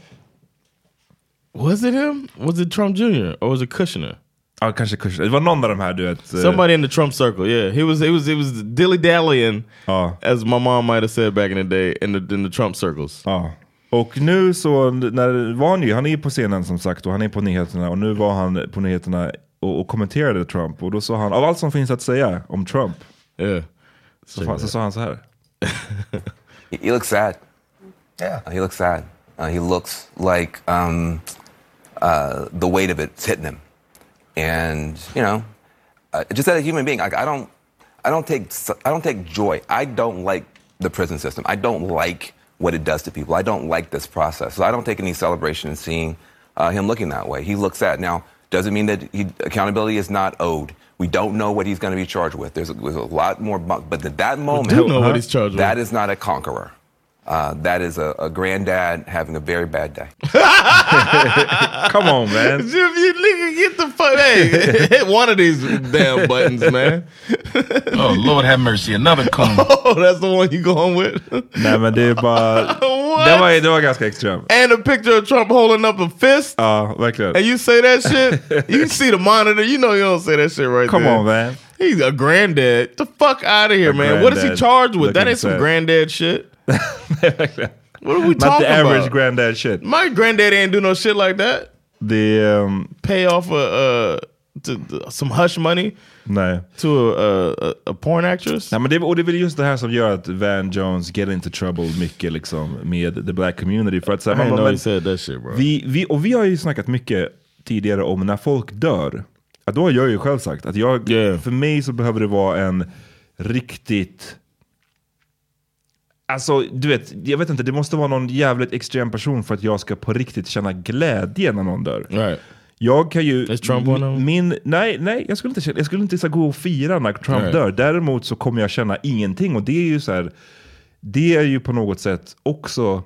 Was it him? Was it Trump Jr. or was it Kushner? Ja, kanske Kushner. Det var någon av de här du vet. eh, Somebody in the Trump circle, yeah. He was he was he was dilly dallying, Ja. as my mom might have said back in the day, in the in the Trump circles. Ja. Och nu så, när var han ju, han är på scenen som sagt och han är på nyheterna och nu var han på nyheterna och, och kommenterade Trump och då sa han, av allt som finns att säga om Trump, Yeah. så, fa- så sa han så här. He, he looks sad. Yeah. he looks sad. Uh, he looks like um, uh, the weight of it's hitting him, and you know, uh, just as a human being, like I don't, I don't take, I don't take joy. I don't like the prison system. I don't like what it does to people. I don't like this process. So I don't take any celebration in seeing uh, him looking that way. He looks sad. Now, doesn't mean that he, accountability is not owed. We don't know what he's going to be charged with. There's a, there's a lot more, but at that moment, we do know what he's charged with. that is not a conqueror. Uh, that is a, a granddad having a very bad day. Come on man! Jim, you nigga get the fuck. Hey, hit one of these damn buttons, man. Oh, Lord have mercy, another coon. Oh, that's the one you going with? Nej men det är bara, What? det var, det var ganska extremt. and a picture of Trump holding up a fist. Ja, verkligen. and you say that shit? you see the monitor. You know you don't say that shit right Come there. on man. He's a granddad. Get the fuck out of here, A man. What is he charged with? That ain't some sad. granddad shit. Nej, verkligen. What are we Not talking the average about? granddad shit. My granddad ain't do no shit like that. Det, ehm, Pay off a uh, to, to some hush money Nej. to a, a, a porn actress? Nej, men det, och det är väl just det här som gör att Van Jones get into trouble mycket liksom, med the black community. För att, så här, man, know bara, he said that shit, bro. Vi, vi, och vi har ju snackat mycket tidigare om när folk dör. Att då har jag ju själv sagt att jag, för mig så behöver det vara en riktigt... Alltså, du vet, jag vet inte, det måste vara någon jävligt extrem person för att jag ska på riktigt känna glädje när någon dör. Right. Jag kan ju... Is Trump one of min, nej, nej jag, skulle inte, jag skulle inte så gå och fira när Trump Right. dör. Däremot så kommer jag känna ingenting. Och det är ju så här, det är ju på något sätt också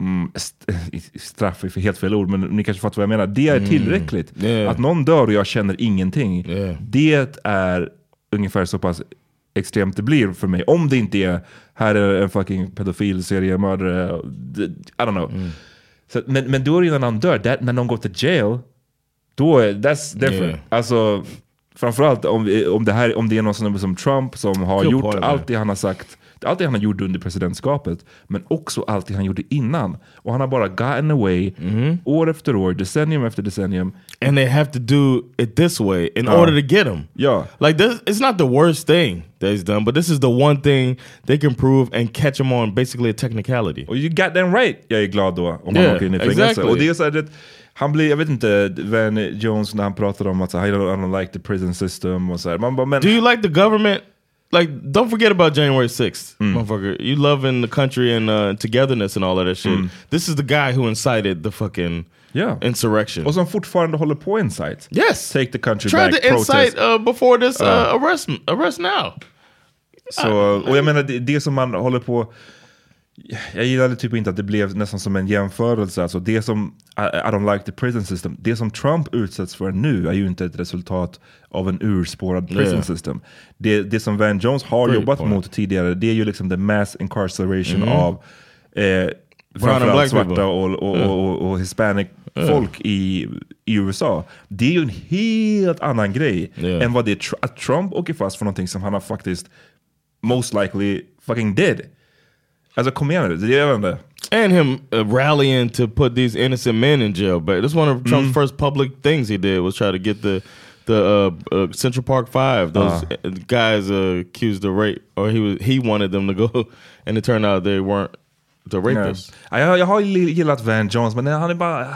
mm, st straff är för helt fel ord, men ni kanske fattar vad jag menar. Det är Mm. tillräckligt. Yeah. Att någon dör och jag känner ingenting. Yeah. Det är ungefär så pass extremt det blir för mig. Om det inte är, här är en fucking pedofil seriemördare. I don't know. Mm. Så, men, men då är det ju när någon dör, that, när någon går till jail, då är that's different. Yeah. Alltså, framförallt om, om, det här, om det är någon som Trump som har Feel gjort of allt det han har sagt, allt det han har gjort under presidentskapet, men också allt det han gjorde innan. Och han har bara gotten away år efter år, decennium efter decennium. And they have to do it this way in Ja. order to get him. Yeah. Like this, it's not the worst thing that he's done, but this is the one thing they can prove and catch him on basically a technicality. Och you got them right, jag är glad då om Yeah, han åker in i fängelse. exactly. Och det är så här, det, han blir, jag vet inte, Van Jones när han pratar om att I, don't, I don't like the prison system och så här. Man bara, men, Do you like the government? Like, don't forget about January 6th, motherfucker. You love in the country and uh, togetherness and all of that shit. This is the guy who incited the fucking Yeah. insurrection. Och som fortfarande håller på incite. Yes. Take the country Tried back to incite protest. uh, before this uh, arrest arrest now. Så, och jag menar, det, det som man håller på... Jag gillade typ inte att det blev nästan som en jämförelse. Alltså det som, I, I don't like the prison system. Det som Trump utsätts för nu är ju inte ett resultat av en urspårad prison Yeah. system. Det, det som Van Jones har Great jobbat point. mot tidigare, det är ju liksom the mass incarceration Mhm. av eh, framförallt svarta och, och, Yeah. och, och, hispanic Yeah. folk i, i USA. Det är ju en helt annan grej än vad det är att Trump åker fast för någonting som han har faktiskt most likely fucking did. Alltså kom igen nu, det är vet inte. And him uh, rallying to put these innocent men in jail. But that's one of Trump's Mhm. first public things he did was try to get the the uh, uh, Central Park Five. Those Uh. uh, guys uh, accused of rape, or he was he wanted them to go, and it turned out they weren't the rapists. Ja, jag, jag har gillat Van Jones, men han är bara...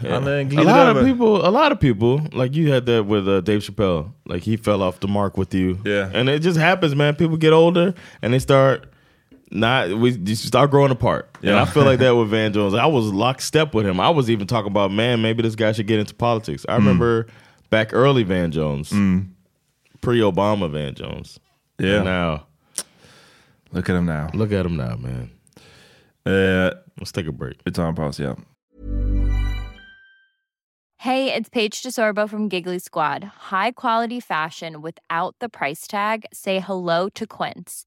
Han eh, A lot of people, a lot of people, like you had that with uh, Dave Chappelle. Like he fell off the mark with you. Yeah. and it just happens, man. People get older and they start not we just start growing apart. Yeah. And I feel like that with Van Jones. I was lockstep with him. I was even talking about, man, maybe this guy should get into politics. I remember back early Van Jones, pre-Obama Van Jones. Yeah. And now Look at him now. look at him now, man. Eh, Let's take a break. It's tar pause. Yeah. Hey, it's Paige DeSorbo from Giggly Squad. High quality fashion without the price tag. Say hello to Quince.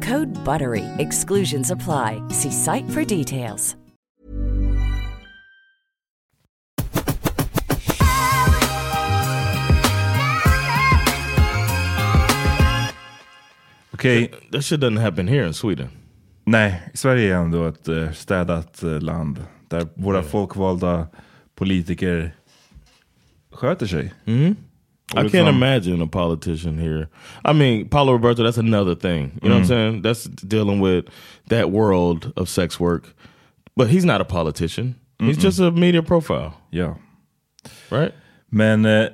Code BUTTERY. Exclusions apply. See site for details. Okay. that shit doesn't happen here in Sweden. Nej, Sverige är ändå ett eh, städat eh, land där våra folkvalda politiker sköter sig. Mm. I can't imagine a politician here. I mean, Paulo Roberto, that's another thing. You know what I'm Mm. saying? That's dealing with that world of sex work. But he's not a politician. He's Mm-mm. just a media profile. Yeah. Right? Men... Eh,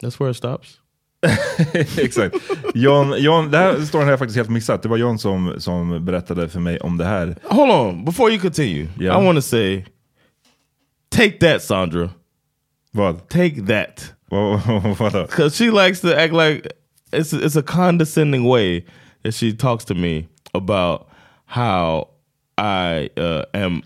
That's where it stops. Exakt. John, John, det här har jag faktiskt helt missat. Det var John som, som berättade för mig om det här. Hold on, before you continue, Yeah. I want to say, take that, Sandra. Vad? Take that. Because she likes to act like it's it's a condescending way that she talks to me about how I uh, am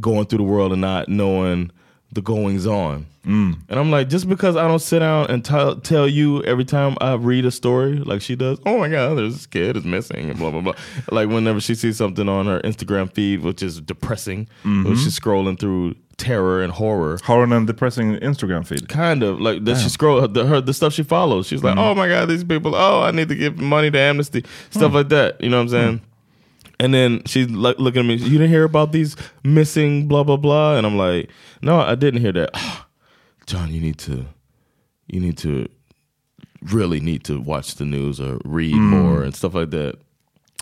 going through the world and not knowing the goings on. Mm. And I'm like, just because I don't sit down and tell tell you every time I read a story like she does, oh my God, there's this kid is missing and blah, blah, blah. Like whenever she sees something on her Instagram feed, which is depressing, Mhm. when she's scrolling through terror and horror. Har hon en depressing Instagram feed? Kind of like that. She Damn. scroll the, her the stuff she follows. She's like, Mhm. oh my god, these people. Oh, I need to give money to Amnesty, stuff Hmm. like that. You know what I'm saying? And then she's like looking at me. You didn't hear about these missing blah blah blah. And I'm like, no, I didn't hear that. John, you need to, you need to, really need to watch the news or read Mm. more and stuff like that.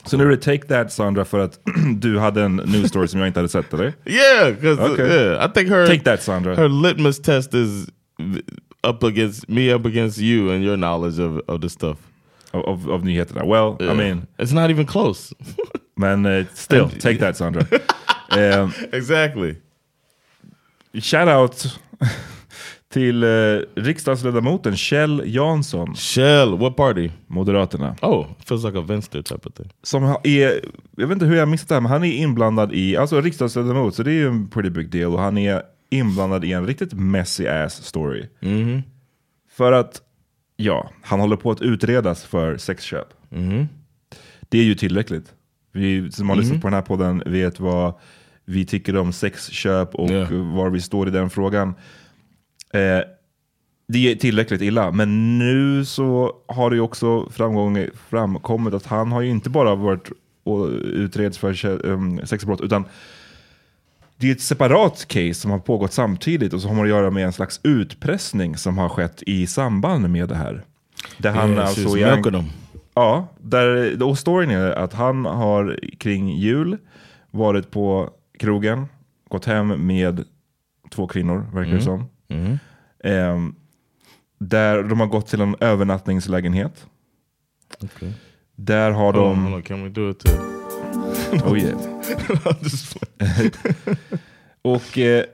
Så nu är det Take That Sandra för att du hade en news story som jag inte hade sett eller? Yeah, because Okay. yeah, I think her Take that, Sandra. Her litmus test is up against me, up against you, and your knowledge of of the stuff of of, of nyheterna. Well, I Yeah. mean, it's not even close. men uh, still, take that Sandra. um, exactly. Shout out till uh, riksdagsledamoten Kjell Jansson. Kjell, what party? Moderaterna. Oh, feels like a vänster type of thing. Som är, jag vet inte hur jag missat det här, men han är inblandad i, alltså riksdagsledamot, så det är ju en pretty big deal. Och han är inblandad i en riktigt messy ass story. Mhm. För att, ja, han håller på att utredas för sexköp. Mhm. Det är ju tillräckligt. Vi som har lyssnat Mhm. på den här podden vet vad vi tycker om sexköp och var vi står i den frågan. Eh, det är tillräckligt illa, men nu så har det ju också framgång, framkommit att han har ju inte bara varit och utreds för um, sexbrott, utan det är ett separat case som har pågått samtidigt och som har att göra med en slags utpressning som har skett i samband med det här. Där han Yeah, alltså är. Ja, där, och storyn är att han har kring jul varit på krogen, gått hem med två kvinnor, verkar det Mm. som. Mhm. Ehm, där de har gått till en övernattningslägenhet. Okay. Där har de... hold on, can we do it too? oh yeah. och eh,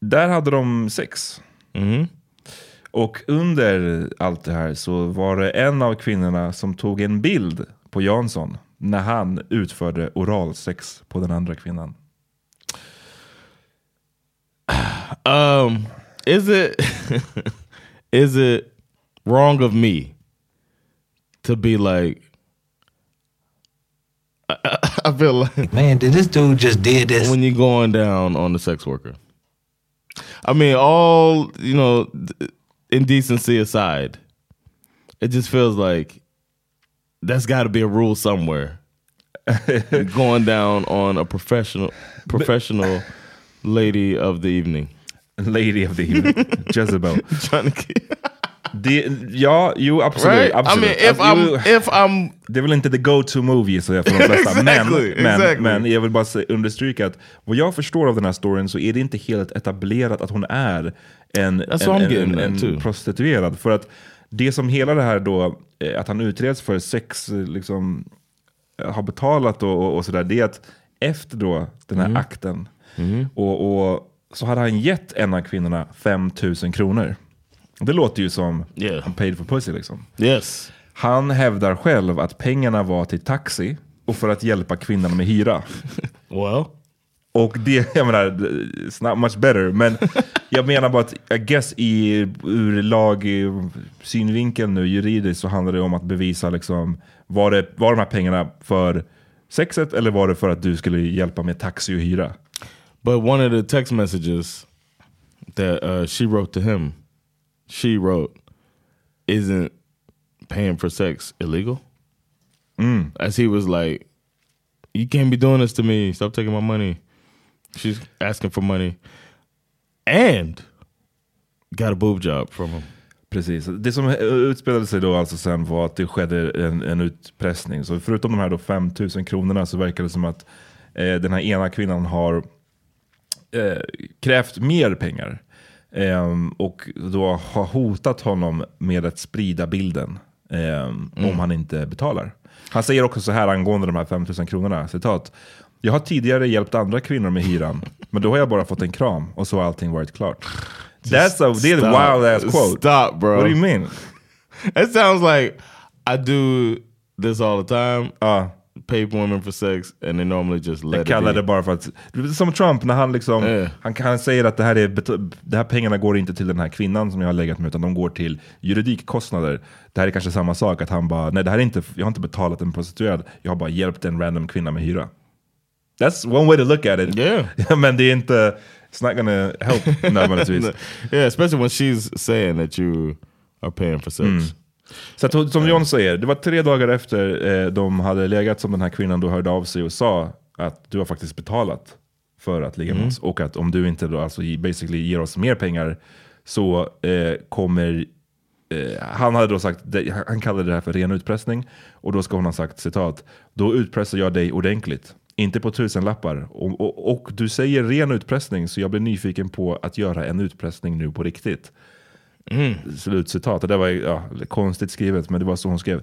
där hade de sex. Mhm. Och under allt det här så var det en av kvinnorna som tog en bild på Jansson när han utförde oralsex på den andra kvinnan. Um, is it is it wrong of me to be like? I, I feel like man, did this dude just did this? when you're going down on the sex worker. I mean, all you know, indecency aside, it just feels like that's got to be a rule somewhere. going down on a professional professional lady of the evening. Lady of the evening. Jezebel. Det, ja, jo absolut. Right? I absolut. mean, if Alltså, I'm- if I'm- Det är väl inte the go-to movie så jag för de flesta. Exactly, men, men, exactly. men jag vill bara understryka att vad jag förstår av den här storyn så är det inte helt etablerat att hon är en, That's en, en, en, prostituerad. För att det som hela det här då, eh, att han utreds för sex, eh, liksom, eh, har betalat och, och, och sådär, det är att efter då den här Mm. akten Mhm. och, och så hade han gett en av kvinnorna 5000 kronor. Det låter ju som han paid for pussy liksom. Yes. Han hävdar själv att pengarna var till taxi och för att hjälpa kvinnan med hyra. Well. Och det, jag menar, it's not much better. Men jag menar bara att, I guess i, ur lag synvinkeln nu juridiskt så handlar det om att bevisa liksom, var, det, var de här pengarna för sexet eller var det för att du skulle hjälpa med taxi och hyra? But one of the text messages that uh, she wrote to him, she wrote, "Isn't paying for sex illegal?" Mm. As he was like, you can't be doing this to me. Stop taking my money. She's asking for money. And got a boob job from him. Precis. Det som utspelade sig då alltså sen var att det skedde en, en utpressning. Så förutom de här då 5000 kronorna så verkar det som att eh, den här ena kvinnan har eh, krävt mer pengar. Ehm, och då har hotat honom med att sprida bilden ehm, Mm. om han inte betalar. Han säger också så här angående de här 5000 kronorna, citat. Jag har tidigare hjälpt andra kvinnor med hyran, men då har jag bara fått en kram och så har allting varit klart. That's a, det är en wild ass quote. Stop, bro. What do you mean? It sounds like I do this all the time. Uh, pay women for sex and they normally just let Jag kallar it det be. bara för att, som Trump när han liksom, Yeah. han, han säger att det här, är, det här pengarna går inte till den här kvinnan som jag har legat med, utan de går till juridikkostnader. Det här är kanske samma sak, att han bara, nej det här är inte, jag har inte betalat en prostituerad, jag har bara hjälpt en random kvinna med hyra. That's one way to look at it. Yeah. Men det är inte, it's not gonna help nödvändigtvis. yeah, especially when she's saying that you are paying for sex. Mm. Så att, som John säger, det var tre dagar efter eh, de hade legat som den här kvinnan då hörde av sig och sa att du har faktiskt betalat för att ligga med Mm. oss. Och att om du inte då alltså basically ger oss mer pengar så eh, kommer eh, han hade då sagt, han kallade det här för ren utpressning. Och då ska hon ha sagt citat, då utpressar jag dig ordentligt. Inte på tusenlappar. Och, och, och du säger ren utpressning så jag blir nyfiken på att göra en utpressning nu på riktigt. Slutcitat. Det var ja, konstigt skrivet, men det var så hon skrev.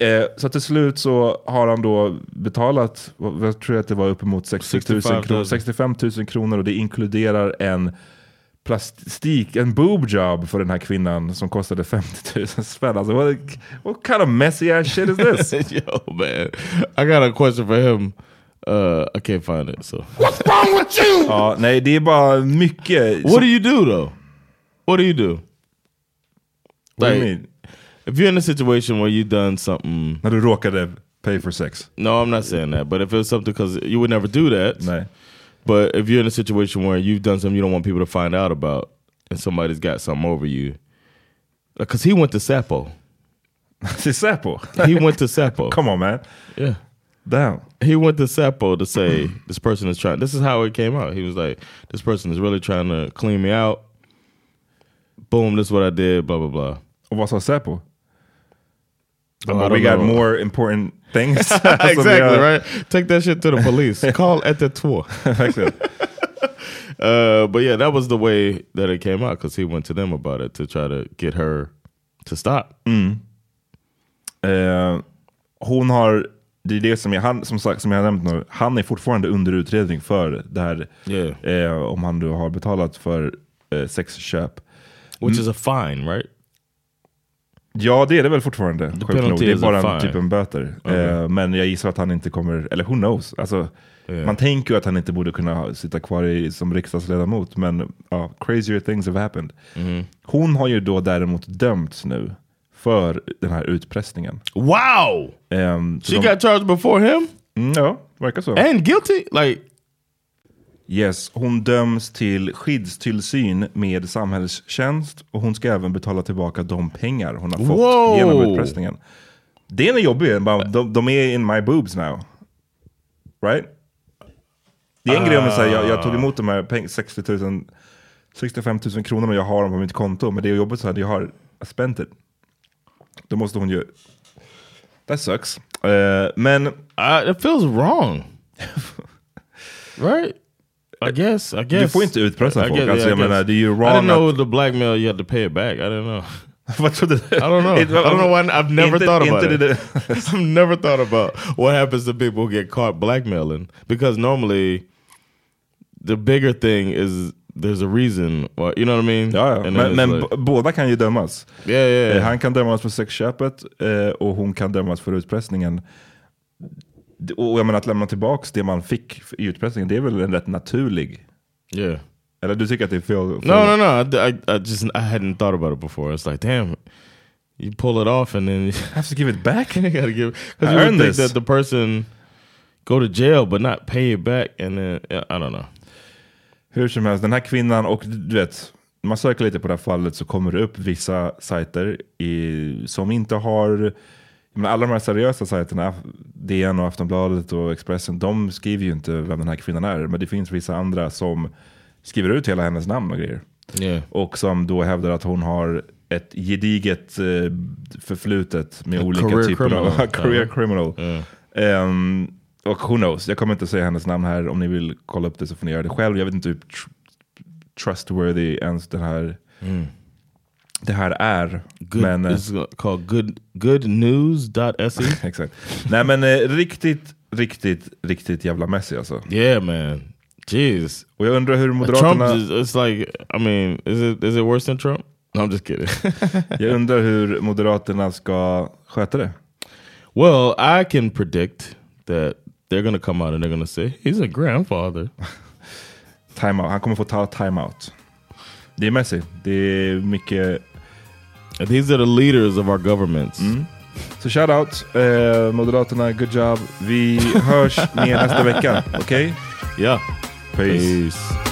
Eh, så till slut så har han då betalat, vad- jag tror att det var uppemot 60 000 65 000. kronor, 65 000 kronor och det inkluderar en plastik, en boob job för den här kvinnan som kostade 50 000 spänn. Alltså, what, what kind of messy ass shit is this? Yo, man. I got a question for him. Uh, I can't find it. So What's wrong with you? ja, nej, det är bara mycket. What do you do though? What do you do? What do you mean? If you're in a situation where you've done something, När du råkade pay for sex? no, I'm not saying that. But if it's something because you would never do that. Nej. But if you're in a situation where you've done something you don't want people to find out about, and somebody's got something over you, uh, because he went to Sapo. Till Säpo? He went to Sapo. Come on man. Yeah. Damn. He went to Sapo to say this person is trying. This is how it came out. He was like, "This person is really trying to clean me out." Boom! This is what I did. Blah blah blah. Och vad sa Säpo? Oh, I we got know. more important things. exactly right. Take that shit to the police. Call at the tour. Uh, but yeah, that was the way that it came out because he went to them about it to try to get her to stop. Eh, hon har, det är det som jag, han, som sagt, som jag har nämnt nu, han är fortfarande under utredning för det här. Yeah. Eh, om han då har betalat för eh, sexköp. Which Mm. is a fine, right? Ja, det är det väl fortfarande. sjukt nog. Det är bara en, typ en böter. Okay. Eh, men jag gissar att han inte kommer, eller who knows? Alltså, Yeah. Man tänker ju att han inte borde kunna sitta kvar i, som riksdagsledamot, men ja, crazier things have happened. Mm-hmm. Hon har ju då däremot dömts nu för den här utpressningen. Wow! Så She de- got charged before him Mm, ja, verkar så. and guilty. Like Yes, hon döms till skyddstillsyn med samhällstjänst och hon ska även betala tillbaka de pengar hon har fått Wow. genom utpressningen. Det är en jobbig, de, de är in my boobs now. Right? Det är en grej om jag säger, jag, jag tog emot de här peng, 60 000, 65 000 kronor och jag har dem på mitt konto, men det är jobbigt så att jag har spent it. Då måste hon ju... That sucks. Eh, men... uh, it feels wrong, right? I guess. I guess får inte utpressa I folk. guess- Alltså, yeah, I menar, det är ju I wrong didn't know the blackmail you had to pay it back. I didn't know. Vad trodde du? I don't know. Inte- I don't know why. I've never inte- thought about it. I've never thought about what happens to people who get caught blackmailing because normally the bigger thing is there's a reason. Or, you know what I mean? Ja, ja. Men, men like- båda kan ju dömas. Yeah, yeah, Eh, yeah. Han kan dömas för sexköpet eh, och hon kan dömas för utpressningen. Och jag menar att lämna tillbaka det man fick i utpressningen, det är väl en rätt naturlig... Yeah. Eller du tycker att det är fel? fel- No, no, no. I, I, I just I hadn't thought about it before. It's like, damn, you pull it off and then you have to give it back. you gotta give I you earned this. that the person go to jail but not pay it back, and then I don't know. Hur som helst, den här kvinnan och du vet, när man söker lite på det här fallet så kommer det upp vissa sajter i, som inte har Men alla de här seriösa sajterna, DN och Aftonbladet och Expressen, de skriver ju inte vem den här kvinnan är. Men det finns vissa andra som skriver ut hela hennes namn och grejer. Yeah. Och som då hävdar att hon har ett gediget eh, förflutet med A olika typer criminal. av career criminal. Ja. Ehm, och who knows, jag kommer inte säga hennes namn här. Om ni vill kolla upp det så får ni göra det själv. Jag vet inte hur tr trustworthy ens den här, Mm. Det här är. Good, men, eh, it's called good, goodnews.se. Exakt. Nej men eh, riktigt, riktigt, riktigt jävla messy alltså. Yeah man. Jeez. Och jag undrar hur Trump Moderaterna... is, it's like, I mean, is it, is it worse than Trump? No, I'm just kidding. jag undrar hur Moderaterna ska sköta det. Well, I can predict that they're to come out and they're to say he's a grandfather. Time out. Han kommer få ta time-out. Det är Messi. Det är mycket... These are the leaders of our governments. Mm. Så shout out eh, Moderaterna, good job. Vi hörs med nästa vecka. Okej? Yeah. Peace. Peace.